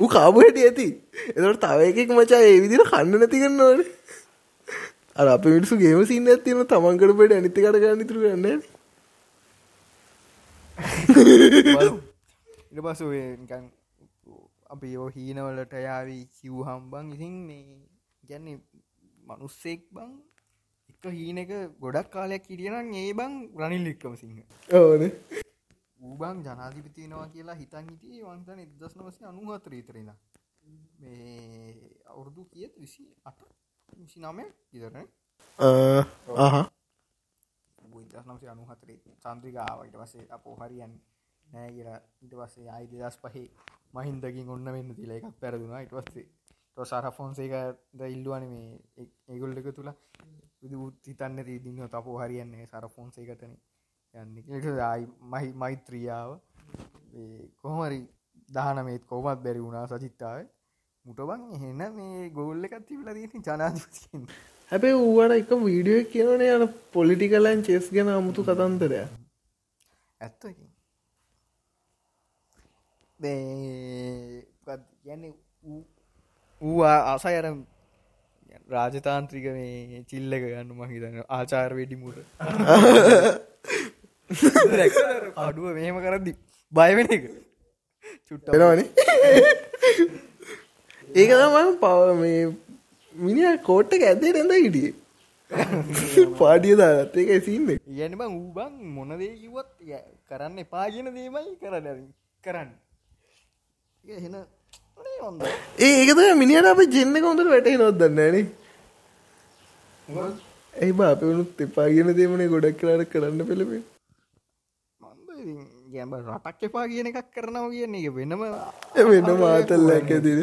ඌ කාපු හැට ඇති. එතට තව එකෙක් මචා ඒ විදිර කන්න නැති කරන්නවන අර අප මිනිසු ගේම සින්න ඇතින තමන්කරපට ඇනිති කට ගන්න තුර ගන්න ඉට පසු අපි යෝ හීනවලට යාවී කිව් හම්බං ඉතින් මේ ගැන්නේ මනුස්සෙක් බං එක හීනක ගොඩක් කාලයක් කිරියනම් ඒ බං රනිල් එක්කම සිංහ ඕන ඌබං ජනාධිපතිනවා කියලා හිතන් හිටිය වන්තන එදස් නවසය අනු හතර ඉතරෙන මේ අවුරුදු කියත් විසි අට? විසි නමය ඉදරන දස් නම්සේ අනු හතරේ චන්ද්‍රිකාවට වසේ අපෝ හරියන් නෑ කියලා. ඉට පස්සේ අයි දෙදස් පහේ මහින්දකින් ඔන්න වෙන්න තිල එකක් පැරදුනා. ඉට පස්සේ ටොසාර ෆොන්සේක ද ඉල්ලුවන මේ ඒගොල්ල එක තුළ හිතන්න තිදින්න තපෝ හරියන්නේ සර ෆොන්සේකටන යන්න ආයි මහි මෛත්‍රියාව. කොහොමරි දානමේත් කෝමත් බැරි වුණා සචිත්තාව. මුටබන් එහෙන්න මේ ගෝල්ල එකත් තිබල දීති ජනාධිපතින් හැබැ ඌවට එක වීඩියෝ කියවනේ යන පොලිටිකලන් චෙස් ගැන අමුතු කතන්තරය ඇත්තකින් ගැන ඌ ආසයි අර රාජතාන්ත්‍රික මේ චිල්ලක ගන්න මහිතන ආචාර වෙඩිමුට <laughs> අඩුව මෙහෙම කරදදි බයවෙන එක. චුට්ටනවන ඒක තමන් පව මේ මිනි කෝට්ට ඇදේ රැඳ හිටිය. පාඩිය දාගත් ඒක සින්න ගැන බං ඌබං මොනදේ කිවත් කරන්න එපාගෙන දේමයි කරන්න. කරන්න ඒකත මිනිට අප ජෙන්න කොඳට වැටේ නොදන්නන ඇයි බාපවනුත් එපාගෙන දේමනේ ගොඩක් කලාට කරන්න පෙළපේ ගැඹ රටක් එපා කියන එකක් කරනවා කියන්නේ එක වෙනම වෙන මාතල්ල ඇකතින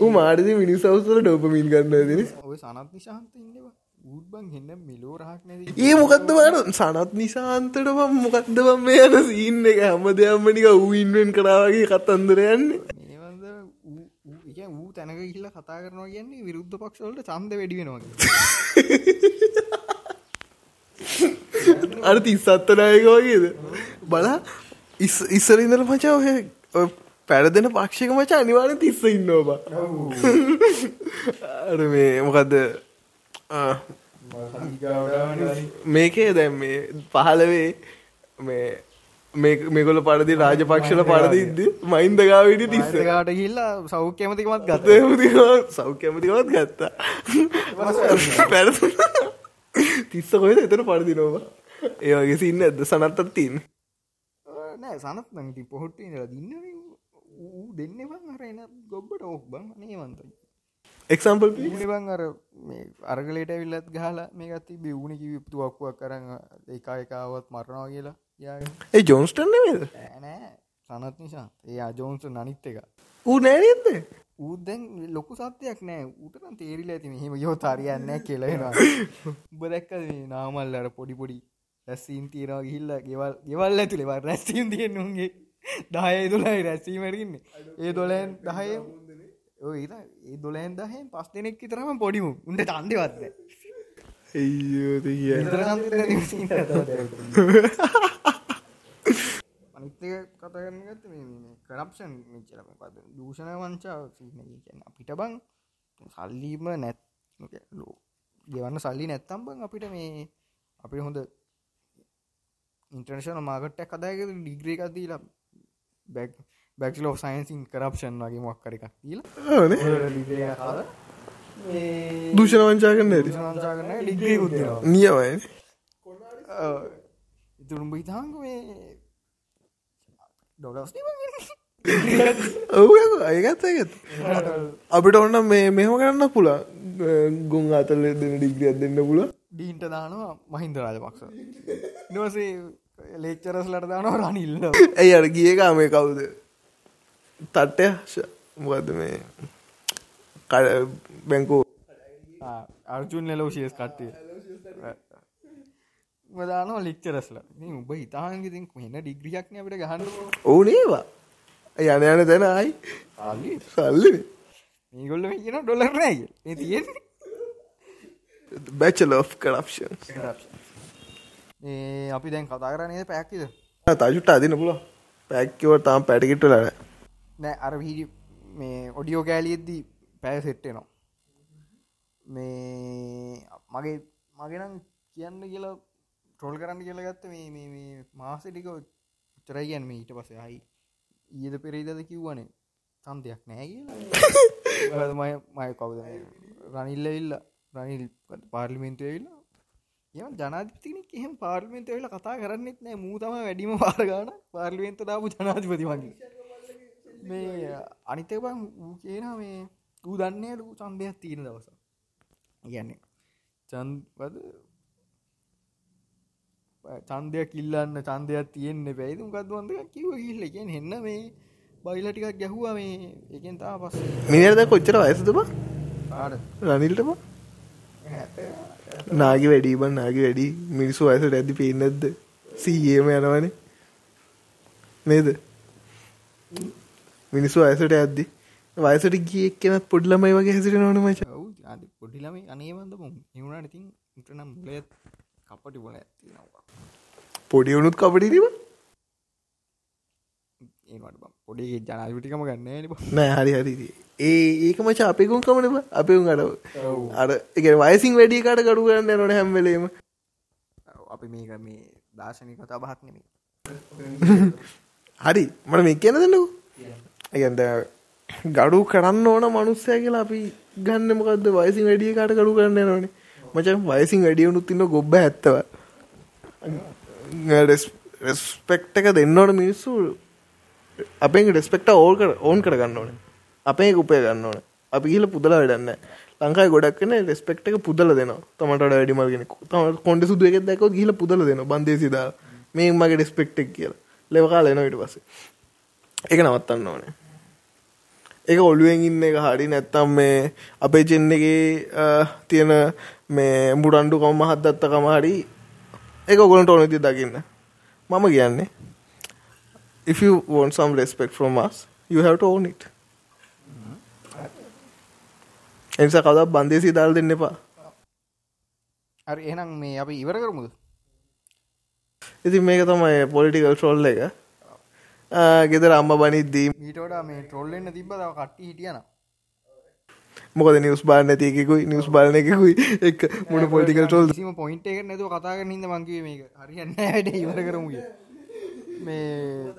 ඌ මාඩදි මිනිසවසර ඩෝපමින් ගන්න දින ඔය සනත් නිශාන්ත ඉන්නවා ඌබන් හෙන්න මිලෝ රහක් නැද ඒ මොකක්ද වාට සනත් නිසාන්තට බම් මොකක්ද බම් මේ යන සින්න එක? හැම දෙයම්මනික ඌ ඉන්වෙන් කරාවගේ කතන්දරයන්නේ ඌ තැනක කියල්ල කතා කරනවා කියන්නේ විරුද්ධ පක්ෂවලට චන්ද වැඩි වෙනවා <laughs> අර තිස්සත්තනායක වගේද? බලා ඉස්සරින්දල මචා ඔය පැරදෙන පක්ෂක මචා අනිවාන තිස්ස ඉන්නවා <laughs> අර මේ මොකක්ද මේකේ දැම් මේ පහලවේ මේ මේකොල පරදි රාජපක්ෂල පරදිද මයින්දගාවට තිස්සකාට හිල්ලා සෞඛ්‍යමතිකමත් ගත සෞඛ්‍යමතිකමත් ගත්තා. පැර තිස්ස කොයිද එතන පරදි නොවා? ඒවගේ සින්න ඇද සනත්තත් තින්. නෑ සනත් නඟති පොහොට්ට ඉඳලා දින්න ඌ දෙන්න බං අර එන ගොබ්බට ඕක් බං නේවන්තයි එක්සම්පල් බං අර මේ අරගලට විල්ලත් ගහලා මේ ගත්ති බිවුණ කිවිපතුවක්කුවක් කරන්න ඒකා එකාවත් මරණවා කියලා ඒ ජෝන්ස්ටන් නේද නෑ සනත් නිසා. ඒ අජෝන්ස නනිත් එක. ඌ නෑනද ඌදැන් ලොකු සත්‍යයක් නෑ. උටන තේරිල ඇති මෙහෙම යෝ තරයන්න කෙලෙනවා <laughs> උබ දැක්ක නාමල් අර පොඩි පොඩි රැස්සීම් තීරවා ගිහිල්ල ගෙවල් ගෙවල් ඇතුළෙවා රැස්සීම් තියෙන් උන්ගේ. දාය දුලයි රැස්සීමටකින්නේ ඒ දොලෑන් දහය ඔය ඒ දොලෑන් දහෙන් පස් දෙනෙක් විතරම පොඩිමු උන්ට චන්දවත්ද අනිත්තක කතාගන්න ගත්ත කරප්ෂන් මෙච්චරම පද දූෂණ වංචාව කියන අපිට බං සල්ලීම නැත් ලෝ ගෙවන්න සල්ලි නැත්තම් බං අපිට මේ අපි හොඳ ඉන්ටර්නශන මාගට්ටක් කදායක ඩිග්‍රේ එකක්දීලා බැක් බැක්ල සයින්සින් කරප්ෂන් වගේ මොක්කර එකක් දීලා. දූෂණ වංචා කරන්න වංචා කරන ඩිග්‍රී උද්දවා නියවයි ඉතුරුම්ඹ හිතාංග මේ ඩොලස් ඔව අයගත් ඇගත් අපිට ඔන්න මේ මෙහම කරන්න පුලා ගුන් අතල දෙන ඩිග්‍රියක් දෙන්න පුල ඩීන්ට දානවා මහින්ද රාජපක්ෂ. නොසේ ලේච්චරස්ලට දානවා රනිල්ල ඇයි අර ගියකා මේ කවුද තට්ටය මොකද මේ? බැංකෝ අර්ජුන් ලෝ ශියස් කට්ටේ දානවා ලික්චරස්ල උඹ හිතාන්ගතින් මෙන්න ඩිග්‍රියක්න අපට ගහන්න ඕනේවා යන යන තැන අයි සල්ලි. මේගොල්ල කියන ඩොලරනය ඒ තියෙන් බැචල of කරප්ෂන් ඒ අපි දැන් කතා කරනය පැක්කිද තජුට අදින පුල පැක්කව තාම් පැටිකිට ලන නෑ අර වීඩි මේ ඔඩියෝ කෑලියෙද්දී පැය සෙට්ටනවා මේ මගේ මගෙනම් කියන්න කියලා ට්‍රොල් කරන්න කියලා ගත්ත මේ මාසටික උච්චරයි ගැන්ම ඊට පස හයි ඊද පෙරේදද කිව්වනේ. සන්තයක් නෑ කියලා. මය මය කවුද? රනිල්ල ඉල්ල රනිල් පාර්ලිමෙන්න්තුව වෙල්ලා එම ජනාධිතිනෙක් එහෙම පාර්ලිමෙන්ත වෙල කතා කරන්නෙත් නෑ. මූ තම වැඩිම පාරගාන පාර්ලිමෙන්ත දාපු ජනාධිපති වගේ මේ අනිතක බං වූ කියන මේ ඌ දන්නේ ලූ සන්දයක් තියෙන දවස කියන්නේ චන්වද චන්දයක් කිල්ලන්න චන්දයක් තියෙන්න්න පැයිතුම් කත්වන්ද කිව කිල්ල කියෙන් හෙන්න මේ බයිල ටිකක් ගැහුව මේ. එකෙන් තා පස් මිනිරද කොච්චර වයසතුම රනිල්ටම? නාගි වැඩීබන් නාගි වැඩි මිනිස්සු වයසට ඇති පේනැද්ද සීයම යනවනේ. නේද මිනිස්සු අයසට ඇද්දි වයසට ගිය එක්කෙනත් පොඩ්ලමයි වගේ හැසිට නොන මච. පොඩිලම අනේවන්ද නිවුණට ඉතින් ඉටනම් මුලත් කපටි බොල ඇතිනවා පොඩි වුණුත් කපටිරීම ඒට පොඩි ජනාවිටිකම ගන්න නෑ හරි හරි. ඒ ඒක මච අපිකුම් කමනම අපිුම් අඩ අර එක වයිසින් වැඩිකට කඩු කරන්න නොන හැම්වලීම අපි මේක මේ දාශනය කතා බහත් නෙමේ හරි මට මේ කියන දෙන්නකු ඇගන්ද ගඩු කරන්න ඕන මනුස්සය කියලා අපි ගන්න මොකක්ද වයිසින් වැඩිය කාට කඩු කරන්න නොනේ මචන් වයිසින් වැඩියවුණුත් තින්න ගොබ්බ ඇත්තව රෙස්පෙක්ට එක දෙන්නවට මිනිස්සු. අපේ ඩෙස්පෙක්ට ඕල් කර ඕන් කරගන්න ඕන. අපේ උපය ගන්න ඕන. අපි කියල පුදල වැඩන්න ලංකායි ගොඩක් කන රෙස්පෙක්ට එක පුදල දෙන තමට වැඩිමල්ගෙන තම කොඩ සුදුව එකක් දැකව ගිල පුදල දෙන බන්දේසිදා මේ මගේ ඩෙස්පෙක්ටෙක් කියලා. ලෙවකා ලෙන විට පස එක නවත්තන්න ඕනේ. ඒක ඔළුවෙන් ඉන්න එක හරි නැත්තම් මේ අපේ චෙන්න එක තියෙන මේ මුරන්ඩු කම මහත්දත්තකම හරි ඒක ඔගොලට ඕනති දකින්න. මම කියන්නේ if you want some respect from us you have to own it. එනිසා කවදක් බන්දේසි දාල් දෙන්න එපා. හරි එහෙනම් මේ අපි ඉවර කරමුද? ඉතින් මේක තමයි පොලිටිකල් ට්‍රොල් එක ගෙදර අම්ම බනිද්දී මීටෝට මේ ට්‍රොල්ලන්න තිබ තව කට්ටි හිටියන මොකද නිවස් බාන්න ඇතියකුයි නිවස් බලන එකකුයි. එක මුණ පොලිටිකල් ටොල් සිම පොයින්ට එක නැතුව කතාගන්න හිද මංකිව මේක. හරියන්න වැඩ ඉවර කරමුය මේ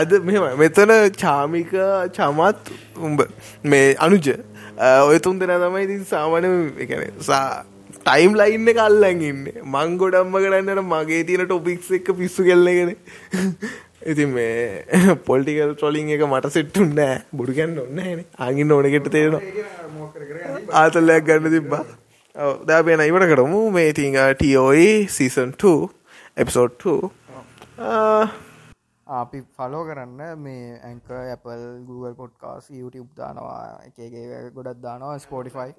අද මෙම මෙතන චාමික චමත් උඹ මේ අනුජ ඔය තුන් දෙන තමයි ඉතින් සාමාන එකන සා ටයිම් ලයින්න කල්ලන් ඉන්න. මං ගොඩම්ම කරන්නට මගේ තියෙන ටොපික්ස් එක පිස්සු කෙල්ලගෙන ඉතින් මේ <laughs> පොල්ටිකල් ට්‍රොලිං එක මට සෙට්ටුන් නෑ. බුඩු ගැන්න ඔන්න න ආගින්න ඕනකට තේරෙනවා. ආතල්ලයක් ගන්න තිබ්බා. දැපේන ඉවට කරමු. මේ තිං ටෝයි සීසන් 2 එප්සෝඩ් 2 අපි ෆලෝ කරන්න මේ ඇංක Apple Google පොඩ්කාස් YouTube දානවා. එකගේ ගොඩත් දානවා. ස්පෝටිෆයි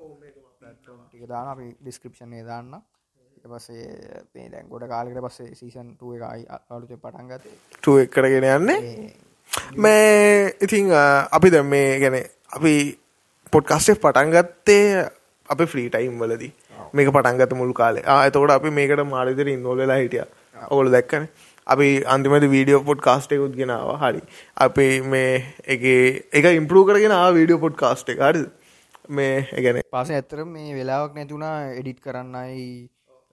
දාන අපි ඩිස්ක්‍රපෂන්ය දාන්න පසේ පේ දැන් ගොඩ කාලෙකට පස්සේ සීසන් ටුව එකයි අලුත පටන්ගත ටුව කරගෙන යන්නේ? මේ ඉතිං අපි ද මේ ගැන අපි පොඩ්කාස්ටේ පටන්ගත්තේ අප ෆ්‍රී ටයිම් වලදී. මේක පටන්ගත මුළු කාලේ. ආතකොට අපි මේකට මාරිතර ඉන්නෝලලා හිටිය. ඔගොල දැක්කන. අපි අන්තිමට වීඩියෝ පොඩ් කාස්ටයකුත් ගෙනාව හරි. අපි මේ එක එක ඉම්පරූ කරගෙන වීඩියෝ පොඩ් කාස්ට එක. හරි මේ එකන පස ඇතර මේ වෙලාවක් නැතුනා එඩිට් කරන්නයි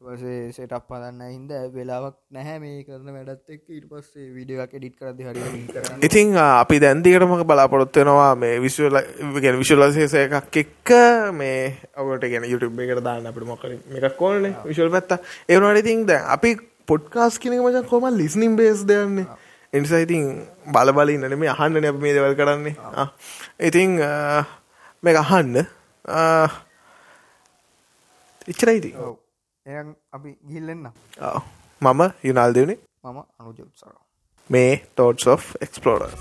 සටක් පදන්න හින්ද වෙලාවක් නැහැ මේ කරන වැඩත් එක් ඉට පස්සේ විඩියක් එඩිට් කරද හරි ඉතිං අපි දැන්දිකටම බලාපොරොත්වෙනවා මේ විශ්වල ගෙන විශලසේසය එකක් එක්ක මේ ඔවට ගෙන යුටුබ් එකට දාන්න අපට මොකර එකක් ඕනේ විශල් පැත්ත ඒවනට ඉතින් ද අපි පොඩ්කාස් කියනක මචන් කොම ලිස්නිම් බේස් දෙයන්නේ? එනිසා ඉතින් බලබල ඉන්නන මේ අහන්න නැ මේ දෙවල් කරන්නේ. ඉතිං මේ අහන්න. එච්චරයිති එය අපි ගිල්ලෙන්න මම යුනාල් දෙවනේ. මම අනුජ උත්සරවා මේ තෝඩ්ස් of එක්ස්පලෝඩර්